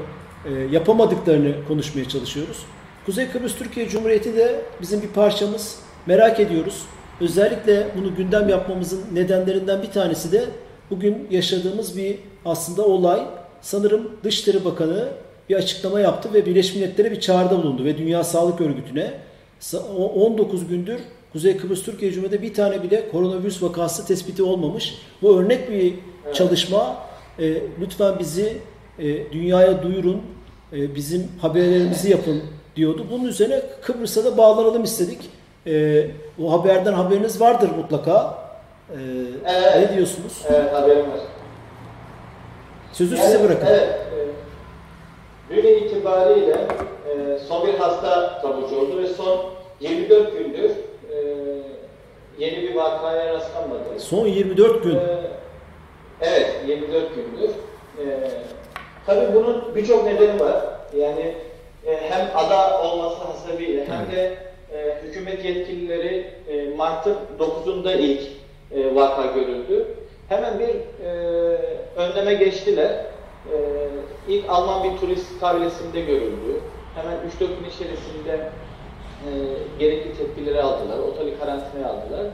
e, yapamadıklarını konuşmaya çalışıyoruz. Kuzey Kıbrıs Türkiye Cumhuriyeti de bizim bir parçamız. Merak ediyoruz. Özellikle bunu gündem yapmamızın nedenlerinden bir tanesi de bugün yaşadığımız bir aslında olay. Sanırım Dışişleri Bakanı bir açıklama yaptı ve Birleşmiş Milletler'e bir çağrıda bulundu ve Dünya Sağlık Örgütü'ne Sa- o- 19 gündür Kuzey Kıbrıs Türkiye Cumhuriyeti'nde bir tane bile koronavirüs vakası tespiti olmamış. Bu örnek bir çalışma. E, lütfen bizi e, dünyaya duyurun, e, bizim haberlerimizi yapın diyordu. Bunun üzerine Kıbrıs'a da bağlanalım istedik. E, o haberden haberiniz vardır mutlaka. E, Evet. Ne diyorsunuz? Evet, haberim var. Sözü size bırakın. Evet, e, bugün itibariyle e, son bir hasta taburcu oldu ve son 24 gündür yeni bir vakaya rastlanmadı. Son 24 gün. Ee, Evet, 24 gündür. Ee, tabii bunun birçok nedeni var. Yani e, hem ada olması hasebiyle hem de e, hükümet yetkilileri e, Mart'ın 9'unda ilk e, vaka görüldü. Hemen bir e, önleme geçtiler. E, ilk Alman bir turist kabilesinde görüldü. Hemen 3-4 gün içerisinde e, gerekli tedbirleri aldılar. Oteli karantinaya aldılar.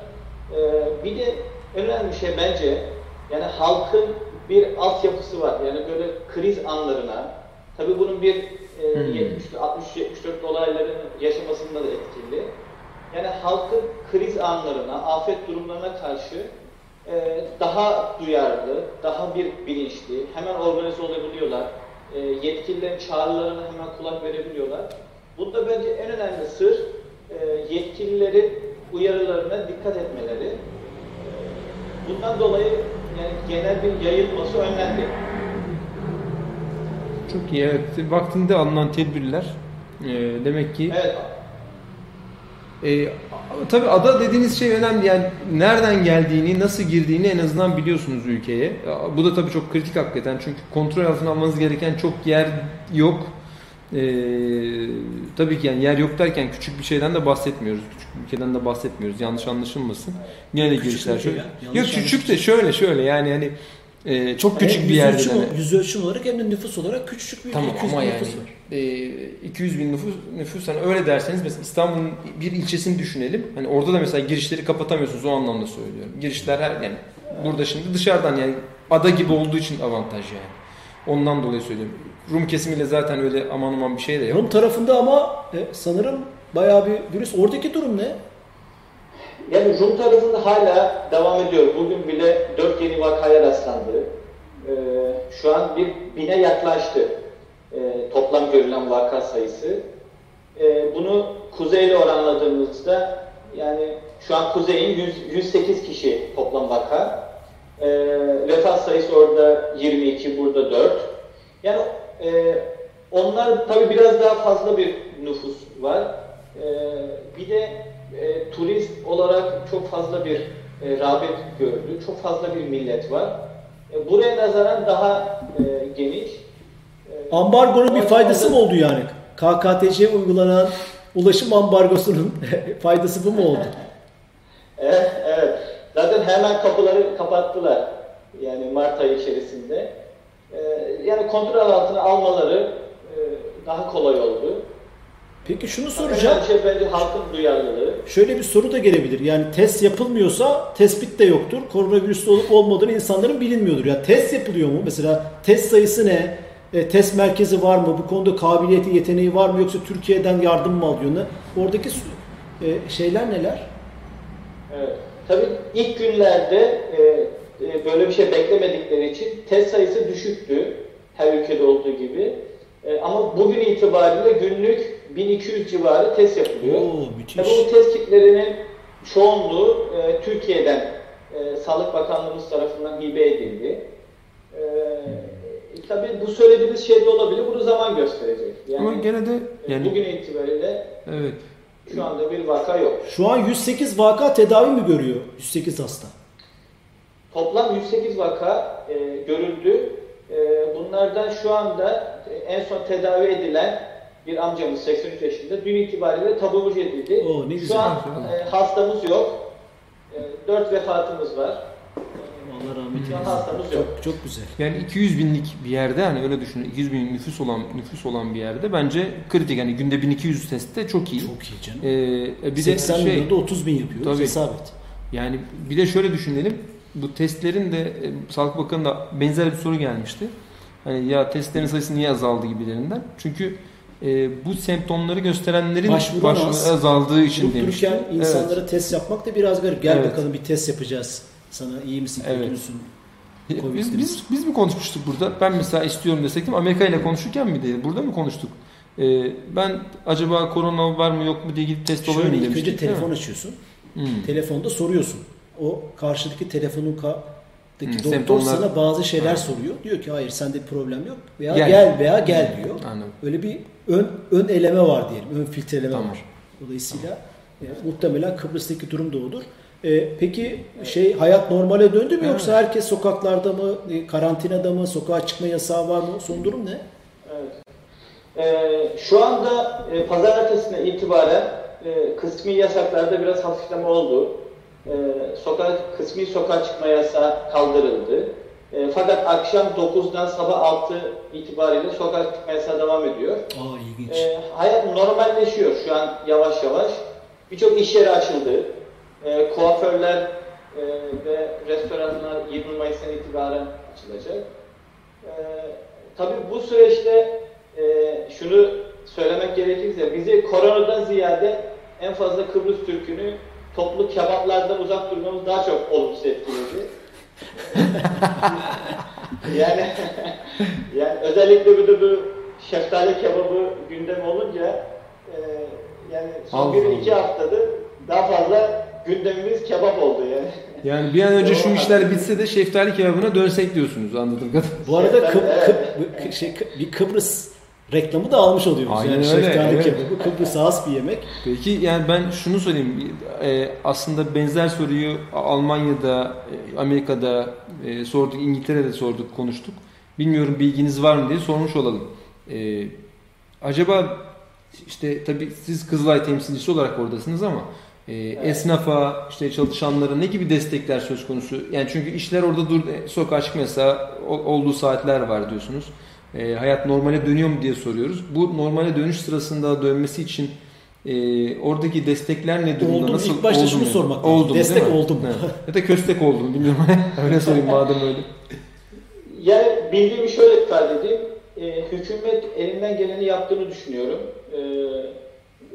E, bir de önemli bir şey bence yani halkın bir altyapısı var. Yani böyle kriz anlarına tabii bunun bir e, Hmm. 70 60 74 olayların yaşamasında da etkili. Yani halkın kriz anlarına, afet durumlarına karşı e, daha duyarlı, daha bir bilinçli, hemen organize olabiliyorlar. E, yetkililerin çağrılarına hemen kulak verebiliyorlar. Bunda bence en önemli sır e, yetkililerin uyarılarına dikkat etmeleri. E, bundan dolayı yani genel bir yayılması önlendi. Çok iyi evet. Vaktinde alınan tedbirler e, demek ki Evet, E, tabii ada dediğiniz şey önemli. Yani nereden geldiğini, nasıl girdiğini en azından biliyorsunuz ülkeye. Bu da tabii çok kritik hakikaten. Çünkü kontrol altına almanız gereken çok yer yok. E, tabii ki yani yer yok derken küçük bir şeyden de bahsetmiyoruz. Küçük bir ülkeden de bahsetmiyoruz. Yanlış anlaşılmasın. Yine de girişler şöyle. ya, Yok küçük de şöyle şöyle yani hani e, çok küçük Hem bir yerde. ölçüm, hani. yüz ölçüm olarak hem de nüfus olarak küçücük bir Tamam 200 ama bin yani nüfus var. e, 200 bin nüfus, nüfus hani öyle derseniz mesela İstanbul'un bir ilçesini düşünelim. Hani orada da mesela girişleri kapatamıyorsunuz o anlamda söylüyorum. Girişler her yani burada şimdi dışarıdan yani ada gibi olduğu için avantaj yani. Ondan dolayı söylüyorum. Rum kesimiyle zaten öyle aman aman bir şey de yok. Rum tarafında ama e, sanırım bayağı bir virüs. Oradaki durum ne? Yani Rum tarafında hala devam ediyor. Bugün bile 4 yeni vakaya rastlandı. Ee, şu an bir bine yaklaştı ee, toplam görülen vaka sayısı. Ee, bunu kuzeyle oranladığımızda yani şu an kuzeyin 100, 108 kişi toplam vaka. Ee, vefat sayısı orada 22, burada 4. Yani e, onlar tabii biraz daha fazla bir nüfus var. Ee, bir de e, turist olarak çok fazla bir e, rağbet gördü. Çok fazla bir millet var. E, buraya nazaran daha e, geniş. E, Ambargonun bir faydası mı oldu yani? KKTC'ye uygulanan ulaşım ambargosunun faydası bu mu oldu? Evet, evet. Zaten hemen kapıları kapattılar. Yani Mart ayı içerisinde. E, yani kontrol altına almaları e, daha kolay oldu. Peki şunu Soracağım. soracağım. Şey bence halkın duyarlılığı. Şöyle bir soru da gelebilir. Yani test yapılmıyorsa tespit de yoktur. Koronavirüsü olup olmadığını insanların bilinmiyordur. Ya test yapılıyor mu? Mesela test sayısı ne? E, test merkezi var mı? Bu konuda kabiliyeti, yeteneği var mı? Yoksa Türkiye'den yardım mı alıyor? Ne? Oradaki e, şeyler neler? Evet. Tabii ilk günlerde e, e, böyle bir şey beklemedikleri için test sayısı düşüktü. Her ülkede olduğu gibi. E, ama bugün itibariyle günlük 1200 civarı test yapılıyor. Oo müthiş. Tabii bu test kitlerinin çoğunluğu e, Türkiye'den e, Sağlık Bakanlığımız tarafından hibe edildi. E, tabii bu söylediğimiz şey de olabilir. Bunu zaman gösterecek. Yani, Ama gene de yani bugün itibariyle evet. şu anda bir vaka yok. Şu an 108 vaka tedavi mi görüyor? 108 hasta. Toplam 108 vaka e, görüldü. E, bunlardan şu anda e, en son tedavi edilen bir amcamız 83 yaşında dün itibariyle taburcu edildi. Oo, ne güzel. Şu an e, hastamız yok. E, 4 vefatımız var. Allah rahmet eylesin. hastamız yok. Çok, çok güzel. Yani 200 binlik bir yerde hani öyle düşünün 200 bin nüfus olan nüfus olan bir yerde bence kritik yani günde 1200 test de çok iyi. Çok iyi canım. Ee, bir de 80 şey milyonda 30 bin yapıyoruz. Tabii. Hesap et. yani bir de şöyle düşünelim bu testlerin de e, Sağlık Bakanı da benzer bir soru gelmişti. Hani ya testlerin sayısı niye azaldı gibilerinden. Çünkü e, bu semptomları gösterenlerin başvuru az. azaldığı için dururken insanlara test yapmak da biraz garip. Gel Evet. bakalım bir test yapacağız. Sana iyi misin, kötü Evet. müsün? Evet. Covid Biz, biz, biz mi konuşmuştuk burada? Ben mesela istiyorum desek Amerika ile konuşurken mi değil? Burada mı konuştuk? E, ben acaba korona var mı yok mu diye gidip test Şöyle mi ilk önce telefon açıyorsun. Hmm. Telefonda soruyorsun. O karşıdaki telefonun ka Hmm, doktor semptomlar- sana bazı şeyler Ha. soruyor. Diyor ki hayır sende bir problem yok veya Gel. gel, veya gel diyor. Anladım. Öyle bir ön ön eleme var diyelim. Ön filtreleme Tamam. var. Dolayısıyla E, muhtemelen Kıbrıs'taki durum da odur. E, peki şey hayat normale döndü mü yoksa herkes sokaklarda mı, e, karantinada mı, sokağa çıkma yasağı var mı? Son durum ne? Evet. Ee, şu anda e, pazartesine itibaren e, kısmi yasaklarda biraz hafifleme oldu. E, sokak kısmi sokağa çıkma yasağı kaldırıldı. E, fakat akşam 9'dan sabah 6 itibariyle sokağa çıkma yasağı devam ediyor. Aa ilginç. E, hayat normalleşiyor şu an yavaş yavaş. Birçok iş yeri açıldı. E, kuaförler e, ve restoranlar 20 Mayıs'tan itibaren açılacak. E, tabii bu süreçte e, şunu söylemek gerekirse bizi koronadan ziyade en fazla Kıbrıs Türk'ünü toplu kebaplardan uzak durmamız daha çok olumsuz etkiledi. yani yani özellikle bir de bu şeftali kebabı gündem olunca e, yani son bir iki haftadır daha fazla gündemimiz kebap oldu yani. Yani bir an önce şu işler bitse de şeftali kebabına dönsek diyorsunuz anladığım kadarıyla. Bu arada Kıp. Kıp- Kı- şey, Kı- bir Kıbrıs reklamı da almış oluyoruz. Aynen yani öyle, şeftali evet. kebabı Kıbrıs'a has bir yemek. Peki yani ben şunu söyleyeyim. Ee, aslında benzer soruyu Almanya'da, e, Amerika'da e, sorduk, İngiltere'de sorduk, konuştuk. Bilmiyorum bilginiz var mı diye sormuş olalım. Ee, acaba işte tabii siz Kızılay temsilcisi olarak oradasınız ama e, esnafa, işte çalışanlara ne gibi destekler söz konusu? Yani çünkü işler orada dur, e, sokağa çıkma yasağı ol- olduğu saatler var diyorsunuz. E, hayat normale dönüyor mu diye soruyoruz. Bu normale dönüş sırasında dönmesi için e, oradaki destekler ne durumda? Oldu mu? Nasıl İlk başta oldu şunu sormak lazım. Oldu mu, Destek değil mi? oldu mu? Evet. Ya da köstek oldu mu bilmiyorum. öyle sorayım madem öyle. Yani bildiğimi şöyle ifade edeyim. E, hükümet elinden geleni yaptığını düşünüyorum. E,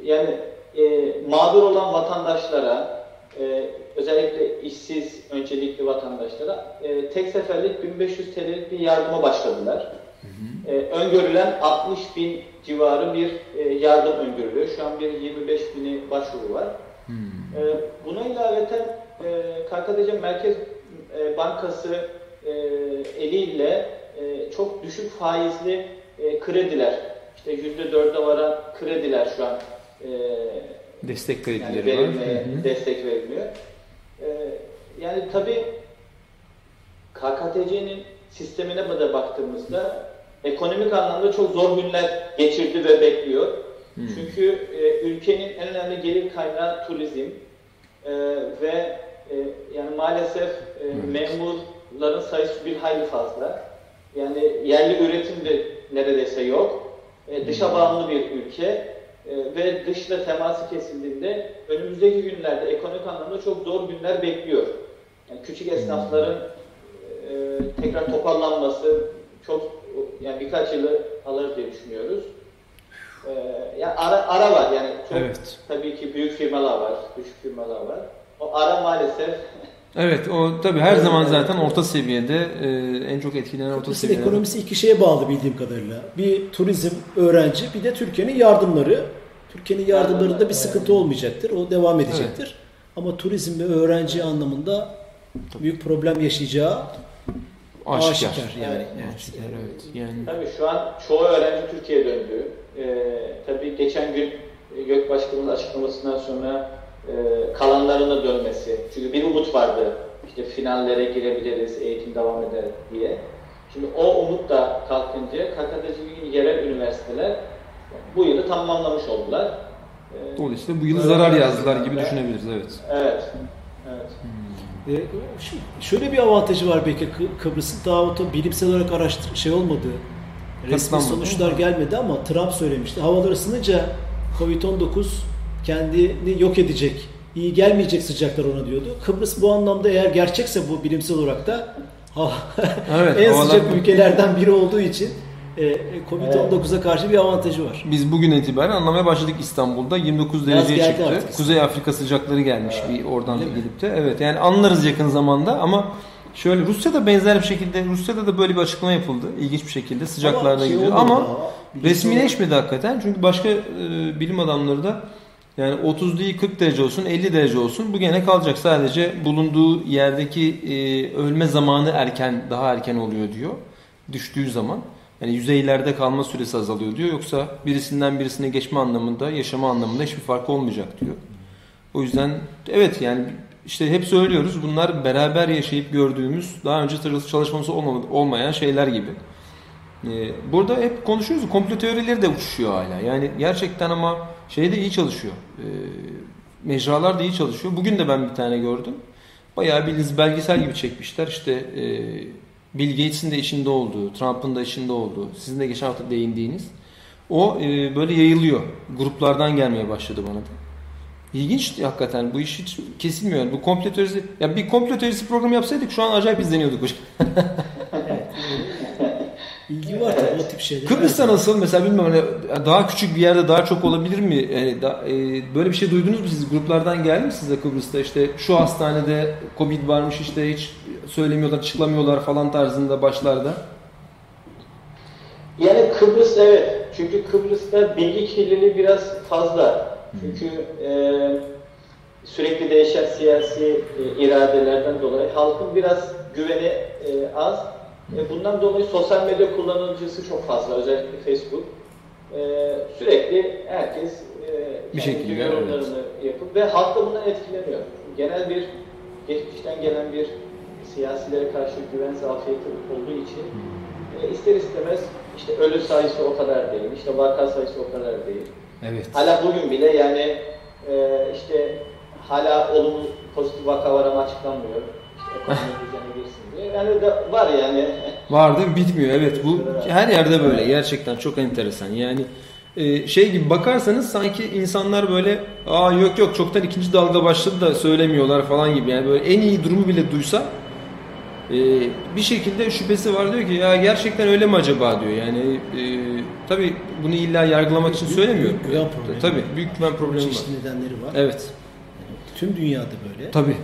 yani e, mağdur olan vatandaşlara, e, özellikle işsiz öncelikli vatandaşlara e, tek seferlik 1500 TL'lik bir yardıma başladılar. E, öngörülen 60 bin civarı bir e, yardım öngörülüyor. Şu an bir 25 bini başvuru var. E, buna ilaveten e, KKTC Merkez e, Bankası e, eliyle e, çok düşük faizli e, krediler, işte %4'e varan krediler şu an e, Destek yani kredileri var. Hı hı. destek veriliyor. E, yani tabii KKTC'nin sistemine de baktığımızda ekonomik anlamda çok zor günler geçirdi ve bekliyor. Hı. Çünkü e, ülkenin en önemli gelir kaynağı turizm E, ve e, yani maalesef e, memurların sayısı bir hayli fazla. Yani yerli üretim de neredeyse yok. E, dışa bağımlı bir ülke e, ve dışla teması kesildiğinde önümüzdeki günlerde ekonomik anlamda çok zor günler bekliyor. Yani küçük esnafların e, tekrar toparlanması çok yani birkaç yılı alır diye düşünüyoruz. E, yani ara, ara var yani çok Evet. tabii ki büyük firmalar var, küçük firmalar var. O ara maalesef Evet o tabii her zaman zaten orta seviyede e, en çok etkilenen orta Kıbrıs'ın seviyede. ekonomisi iki şeye bağlı bildiğim kadarıyla. Bir turizm, öğrenci, bir de Türkiye'nin yardımları. Türkiye'nin yardımlarında bir sıkıntı olmayacaktır. O devam edecektir. Ama turizm ve öğrenci anlamında büyük problem yaşayacağı Aşikar. aşikar yani. Aşikar, evet. Yani Tabii şu an çoğu öğrenci Türkiye'ye döndü. Ee, tabii geçen gün e, Gök Başkanı'nın açıklamasından sonra e, kalanların da dönmesi. Çünkü bir umut vardı. İşte finallere girebiliriz, eğitim devam eder diye. Şimdi o umut da kalkınca KKTC gibi yerel üniversiteler bu yılı tamamlamış oldular. Ee, dolayısıyla bu yıl zarar yazdılar gibi düşünebiliriz evet. Evet. Evet. E, şu- şöyle bir avantajı var belki Kı- Kıbrıs'ın daha o bilimsel olarak araştır şey olmadı. Resmi sonuçlar gelmedi ama Trump söylemişti. Havalar ısınınca Covid-19 kendini yok edecek. iyi gelmeyecek sıcaklar ona diyordu. Kıbrıs bu anlamda eğer gerçekse bu bilimsel olarak da Evet, en sıcak ülkelerden biri olduğu için e, Covid-19'a karşı bir avantajı var. Biz bugün itibaren anlamaya başladık İstanbul'da 29 Yaz dereceye çıktı. artık. Kuzey Afrika sıcakları gelmiş bir oradan mi? gelip de. Evet yani anlarız yakın zamanda ama şöyle Rusya'da benzer bir şekilde Rusya'da da böyle bir açıklama yapıldı. İlginç bir şekilde sıcaklarda şey gidiyor ama. Bilimsel resmileşmedi hakikaten. Çünkü başka e, bilim adamları da yani 30 değil 40 derece olsun 50 derece olsun bu gene kalacak. Sadece bulunduğu yerdeki e, ölme zamanı erken daha erken oluyor diyor. Düştüğü zaman. Yani yüzeylerde kalma süresi azalıyor diyor. Yoksa birisinden birisine geçme anlamında, yaşama anlamında hiçbir fark olmayacak diyor. O yüzden evet yani işte hep söylüyoruz bunlar beraber yaşayıp gördüğümüz daha önce çalışması olmayan şeyler gibi. Ee, burada hep konuşuyoruz. Komplo teorileri de uçuşuyor hala. Yani gerçekten ama şey de iyi çalışıyor. Ee, mecralar da iyi çalışıyor. Bugün de ben bir tane gördüm. Bayağı bildiğiniz belgesel gibi çekmişler. İşte e, Bill Gates'in de içinde olduğu, Trump'ın da içinde olduğu, sizin de geçen hafta değindiğiniz. O e, böyle yayılıyor. Gruplardan gelmeye başladı bana da. İlginç hakikaten bu iş hiç kesilmiyor. Yani bu komplo teorisi, ya bir komplo teorisi programı yapsaydık şu an acayip izleniyorduk hocam. evet. İlgi var tabii o tip şeyler. Kıbrıs'ta nasıl mesela bilmiyorum hani daha küçük bir yerde daha çok olabilir mi? Yani da, e, böyle bir şey duydunuz mu siz? Gruplardan geldi mi size Kıbrıs'ta işte şu hastanede Covid varmış işte hiç söylemiyorlar, açıklamıyorlar falan tarzında başlarda? Yani Kıbrıs evet. Çünkü Kıbrıs'ta bilgi kirliliği biraz fazla. Çünkü e, sürekli değişen siyasi e, iradelerden dolayı halkın biraz güveni e, az. E, bundan dolayı sosyal medya kullanıcısı çok fazla. Özellikle Facebook. E, sürekli herkes e, bir şekilde yorumlarını evet. yapıp ve halk da bundan etkileniyor. Genel bir geçmişten gelen bir siyasilere karşı güven zafiyeti olduğu için e, ister istemez işte ölü sayısı o kadar değil, işte vaka sayısı o kadar değil. Evet. Hala bugün bile yani e, işte hala olumlu pozitif vaka var ama açıklanmıyor. Yani de var yani. Var değil mi? Bitmiyor. Evet. Bu her yerde böyle. Gerçekten çok enteresan. Yani e, şey gibi bakarsanız sanki insanlar böyle aa yok yok çoktan ikinci dalga başladı da söylemiyorlar falan gibi. Yani böyle en iyi durumu bile duysa e, bir şekilde şüphesi var diyor ki ya gerçekten öyle mi acaba diyor. Yani e, tabii bunu illa yargılamak için söylemiyorum. Büyük güven problemi. Tabii büyük güven problemi var. Çeşitli nedenleri var. Evet. Tüm dünyada böyle. Tabii.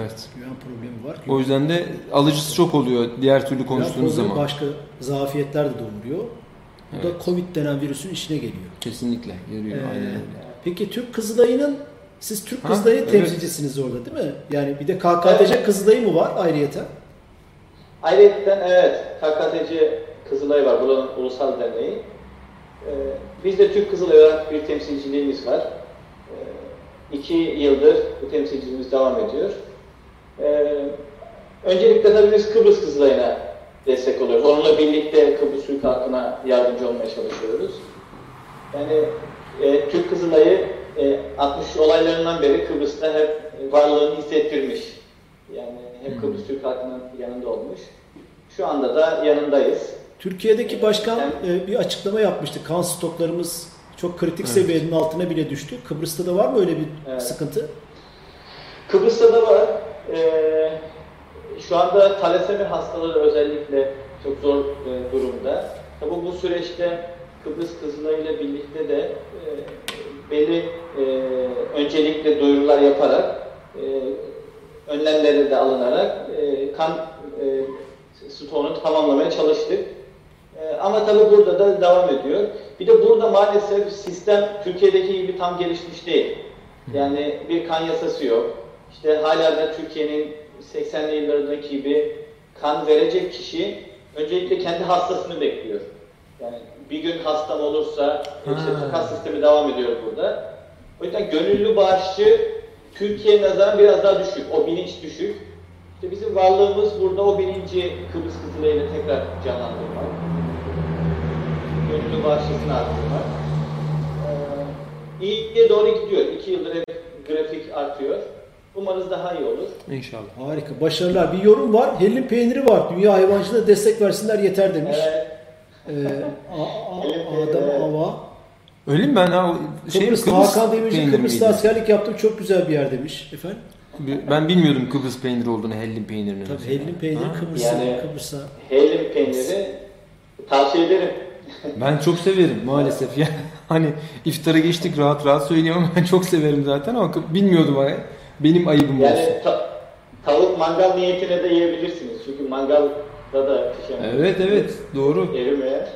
Evet. Güven problemi var. O yüzden de alıcısı çok oluyor diğer türlü konuştuğunuz zaman. Başka zafiyetler de doğuruyor. Bu evet. da Covid denen virüsün işine geliyor. Kesinlikle geliyor. Ee, Aynen. Peki Türk Kızılayı'nın siz Türk Kızılayı evet. temsilcisiniz orada değil mi? Yani bir de KKTC evet. Kızılayı mı var ayrıyeten? Ayrıyeten evet. KKTC Kızılay var. Buranın ulusal derneği. Ee, bizde Türk Kızılay olarak bir temsilciliğimiz var. Ee, iki yıldır bu temsilciliğimiz devam ediyor. Ee, öncelikle tabii biz Kıbrıs Kızılay'ına destek oluyoruz. Onunla birlikte Kıbrıs Türk halkına yardımcı olmaya çalışıyoruz. Yani e, Türk Kızılay'ı e, 60 olaylarından beri Kıbrıs'ta hep varlığını hissettirmiş. Yani hep Kıbrıs Türk halkının yanında olmuş. Şu anda da yanındayız. Türkiye'deki başkan e, bir açıklama yapmıştı. Kan stoklarımız çok kritik evet. seviyenin altına bile düştü. Kıbrıs'ta da var mı öyle bir evet. sıkıntı? Kıbrıs'ta da var. Ee, şu anda talasemi hastaları özellikle çok zor e, durumda. Tabi bu süreçte Kıbrıs Kızılayı ile birlikte de e, belli e, öncelikle duyurular yaparak e, önlemleri de alınarak e, kan e, stoğunu tamamlamaya çalıştık. E, ama tabi burada da devam ediyor. Bir de burada maalesef sistem Türkiye'deki gibi tam gelişmiş değil. Yani bir kan yasası yok. İşte hala da Türkiye'nin 80'li yıllarındaki gibi kan verecek kişi öncelikle kendi hastasını bekliyor. Yani bir gün hastam olursa işte takas sistemi devam ediyor burada. O yüzden gönüllü bağışçı Türkiye nazaran biraz daha düşük. O bilinç düşük. İşte bizim varlığımız burada o bilinci Kıbrıs Kızılay'la tekrar canlandırmak. Gönüllü bağışçısını arttırmak. Ee, iyiye doğru gidiyor. İki yıldır hep grafik artıyor. Umarız daha iyi olur. İnşallah. Harika. Başarılar. Bir yorum var. Hellim peyniri var. Dünya hayvancılığına destek versinler yeter demiş. Evet. Ee, Adam Ava. Öyle mi ben? Ha, şey, Kıbrıs, Kıbrıs Hakan Demirci Kıbrıs'ta askerlik yaptım. Çok güzel bir yer demiş. Efendim? Ben bilmiyordum Kıbrıs peyniri olduğunu, hellim peynirinin. Tabii hellim peyniri Kıbrıs'a. Yani, Kıbrıs'a. Hellim peyniri tavsiye ederim. Ben çok severim maalesef. Yani hani iftara geçtik rahat rahat söyleyeyim ama ben çok severim zaten ama bilmiyordum. Benim ayıbım yani, olsun. Ta tavuk mangal niyetine de yiyebilirsiniz. Çünkü mangalda da pişen. Evet evet doğru. Erimeye.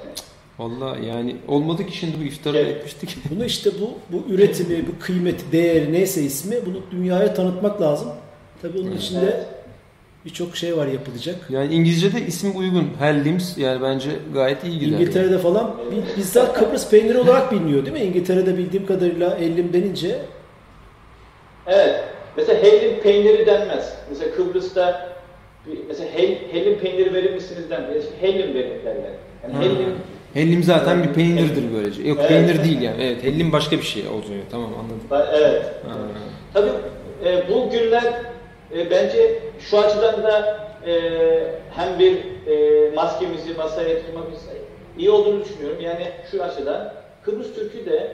Valla yani olmadı ki şimdi bu iftara evet. etmiştik. Bunu işte bu bu üretimi, bu kıymeti, değeri neyse ismi bunu dünyaya tanıtmak lazım. Tabii onun evet. içinde birçok şey var yapılacak. Yani İngilizce'de isim uygun. Hellims yani bence gayet iyi gider. İngiltere'de yani. falan bizzat Kıbrıs peyniri olarak biliniyor değil mi? İngiltere'de bildiğim kadarıyla ellim denince Evet. Mesela hellim peyniri denmez. Mesela Kıbrıs'ta mesela hel, hellim peyniri verir misiniz denmez. Hellim verin derler. Yani Ha. hellim Hellim zaten bir peynirdir böylece. Yok Evet. peynir değil yani. Evet hellim başka bir şey oluyor. Tamam anladım. Evet. Ha. Tabii e, bu günler e, bence şu açıdan da e, hem bir e, maskemizi masaya yatırmamız iyi olduğunu düşünüyorum. Yani şu açıdan Kıbrıs Türk'ü de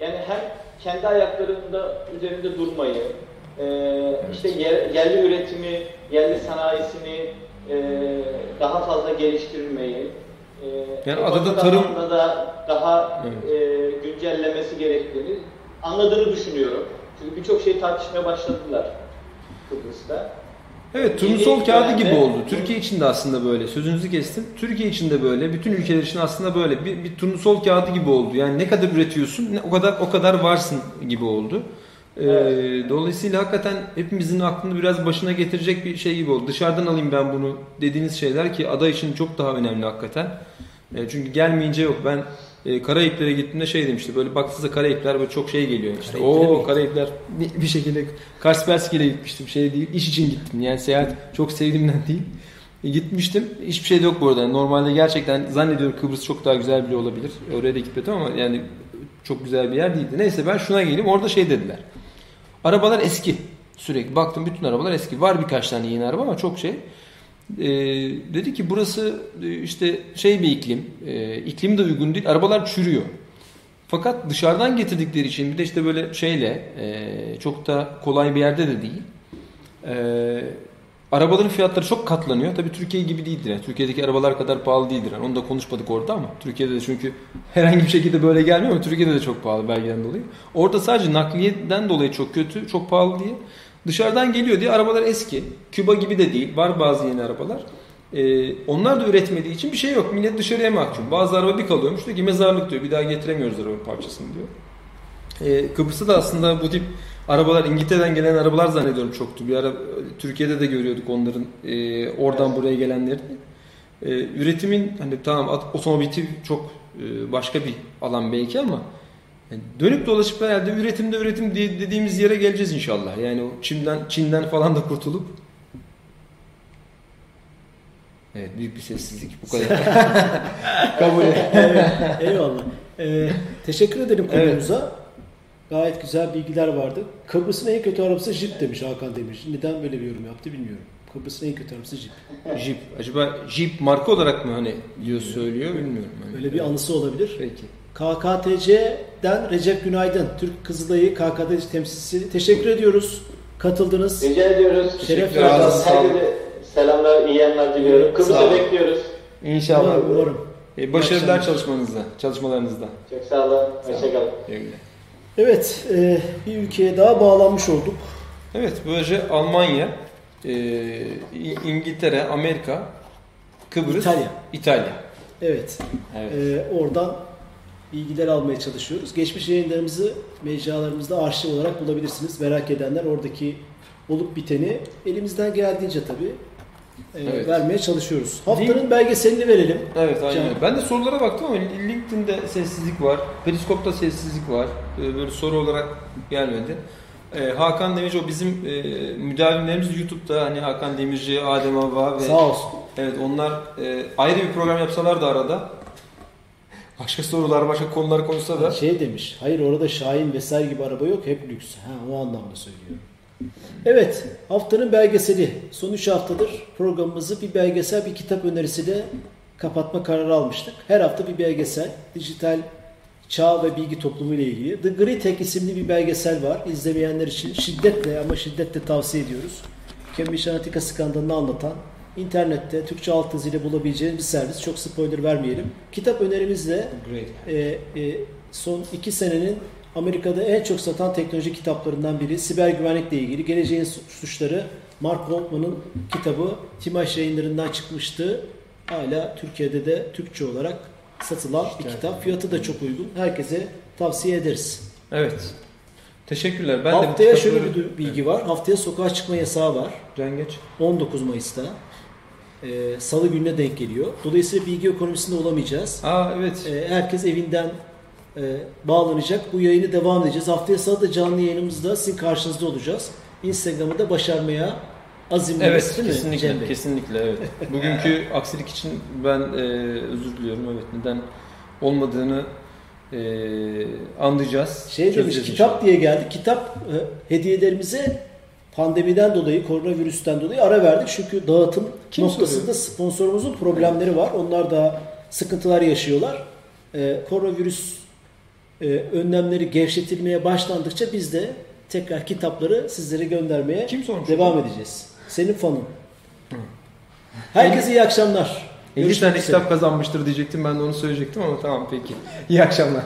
yani hem kendi ayaklarında üzerinde durmayı, e, işte yer- yerli üretimi, yerli sanayisini e, daha fazla geliştirmeyi, e, Yani adada tarım- da daha Evet. e, güncellemesi gerektiğini anladığını düşünüyorum. Çünkü birçok şey tartışmaya başladılar Kıbrıs'ta. Evet turnusol Yeni kağıdı gibi oldu. Türkiye için de aslında böyle. Sözünüzü kestim. Türkiye için de böyle. Bütün ülkeler için aslında böyle. Bir, bir turnusol kağıdı gibi oldu. Yani ne kadar üretiyorsun ne, o kadar o kadar varsın gibi oldu. Ee, Evet. dolayısıyla hakikaten hepimizin aklını biraz başına getirecek bir şey gibi oldu. Dışarıdan alayım ben bunu dediğiniz şeyler ki ada için çok daha önemli hakikaten. E, çünkü gelmeyince yok. Ben e, Karayiplere gittiğimde şey demişti. Böyle baktığınızda Karayipler böyle çok şey geliyor. İşte o Karayipler bir- şekilde Kaspersky'ye gitmiştim. Şey değil. iş için gittim. Yani seyahat çok sevdiğimden değil. E, gitmiştim. Hiçbir şey de yok bu arada. Normalde gerçekten zannediyorum Kıbrıs çok daha güzel bile olabilir. Oraya da gitmedim ama yani çok güzel bir yer değildi. Neyse ben şuna geleyim. Orada şey dediler. Arabalar eski. Sürekli baktım bütün arabalar eski. Var birkaç tane yeni araba ama çok şey. Ee, dedi ki burası e, işte şey bir iklim. E, iklim de uygun değil. Arabalar çürüyor. Fakat dışarıdan getirdikleri için bir de işte böyle şeyle e, çok da kolay bir yerde de değil. E, arabaların fiyatları çok katlanıyor. Tabii Türkiye gibi değildir. Yani Türkiye'deki arabalar kadar pahalı değildir. Yani onu da konuşmadık orada ama Türkiye'de de çünkü herhangi bir şekilde böyle gelmiyor ama Türkiye'de de çok pahalı belgeden dolayı. Orada sadece nakliyeden dolayı çok kötü, çok pahalı diye. Dışarıdan geliyor diye arabalar eski. Küba gibi de değil. Var bazı yeni arabalar. Ee, onlar da üretmediği için bir şey yok. Millet dışarıya mahkum. Bazı araba bir kalıyormuş diyor ki mezarlık diyor. Bir daha getiremiyoruz arabanın parçasını diyor. Ee, Kıbrıs'ta da aslında bu tip arabalar İngiltere'den gelen arabalar zannediyorum çoktu. Bir ara Türkiye'de de görüyorduk onların e, oradan buraya gelenleri. E, üretimin hani tamam otomotiv çok e, başka bir alan belki ama yani dönüp dolaşıp herhalde üretimde üretim dediğimiz yere geleceğiz inşallah. Yani o Çin'den Çin'den falan da kurtulup Evet büyük bir sessizlik bu kadar. Kabul et. Evet, eyvallah. Ee, teşekkür ederim Evet. Gayet güzel bilgiler vardı. Kıbrıs'ın en kötü arabası Jeep demiş Hakan Demir. Neden böyle bir yorum yaptı bilmiyorum. Kıbrıs'ın en kötü arabası Jeep. Jeep. Acaba Jeep marka olarak mı hani diyor söylüyor bilmiyorum. Hani. Öyle bir anısı olabilir. Peki. KKTC'den Recep Günaydın, Türk Kızılayı KKTC temsilcisi. Teşekkür ediyoruz. Katıldınız. Rica ediyoruz. Şeref verdiniz. Herkese selamlar, iyi yayınlar diliyorum. Olun. bekliyoruz. İnşallah. Umarım, umarım. E, başarılar çalışmanızda, çalışmalarınızda. Çok sağ olun. Hoşçakalın. Güle güle. Evet, e, bir ülkeye daha bağlanmış olduk. Evet, böylece Almanya, e, İngiltere, Amerika, Kıbrıs, İtalya. İtalya. Evet, Evet. e, oradan bilgiler almaya çalışıyoruz. Geçmiş yayınlarımızı mecralarımızda arşiv olarak bulabilirsiniz. Merak edenler oradaki olup biteni elimizden geldiğince tabii e, Evet. vermeye çalışıyoruz. Haftanın belgeselini verelim. Evet aynen. Can-. Ben de sorulara baktım ama LinkedIn'de sessizlik var. Periskop'ta sessizlik var. Ee, Böyle soru olarak gelmedi. Ee, Hakan Demirci o bizim e, müdavimlerimiz YouTube'da hani Hakan Demirci, Adem Ava ve Sağ olsun. evet onlar e, ayrı bir program yapsalar da arada başka sorular, başka konular konuşsa da Şey demiş, hayır orada Şahin vesaire gibi araba yok, hep lüks. Ha, o anlamda söylüyorum. Evet, haftanın belgeseli. Son 3 haftadır programımızı bir belgesel, bir kitap önerisiyle kapatma kararı almıştık. Her hafta bir belgesel, dijital çağ ve bilgi toplumu ile ilgili. The Great Hack isimli bir belgesel var. İzlemeyenler için şiddetle ama şiddetle tavsiye ediyoruz. Cambridge Analytica skandalını anlatan, internette Türkçe alt yazıyla bulabileceğiniz bir servis. Çok spoiler vermeyelim. Kitap önerimizle great. e, e, son iki senenin Amerika'da en çok satan teknoloji kitaplarından biri. Siber güvenlikle ilgili Geleceğin Suçları Mark Goldman'ın kitabı Timaş yayınlarından çıkmıştı. Hala Türkiye'de de Türkçe olarak satılan bir kitap. Fiyatı da çok uygun. Herkese tavsiye ederiz. Evet. Teşekkürler. Ben de Haftaya kitapları- şöyle bir bilgi var. Haftaya sokağa çıkma yasağı var. Can geç. 19 Mayıs'ta. E, Salı gününe denk geliyor. Dolayısıyla bilgi ekonomisinde olamayacağız. Aa evet. E, herkes evinden e, bağlanacak. Bu yayını devam edeceğiz. Haftaya salı da canlı yayınımızda sizin karşınızda olacağız. Instagram'ı da başarmaya azimliyiz Evet değil mi kesinlikle Bey? kesinlikle evet. Bugünkü aksilik için ben e, özür diliyorum evet neden olmadığını e, anlayacağız. Şey demiş kitap inşallah. diye geldi. Kitap e, hediyelerimize pandemiden dolayı, koronavirüsten dolayı ara verdik. Çünkü dağıtım Kim noktasında soruyor? sponsorumuzun problemleri var. Onlar da sıkıntılar yaşıyorlar. E, koronavirüs e, önlemleri gevşetilmeye başlandıkça biz de tekrar kitapları sizlere göndermeye Kim devam edeceğiz. Senin fanın. Herkese iyi akşamlar. 50 Görüşmek tane kitap kazanmıştır diyecektim ben de onu söyleyecektim ama tamam peki. İyi akşamlar.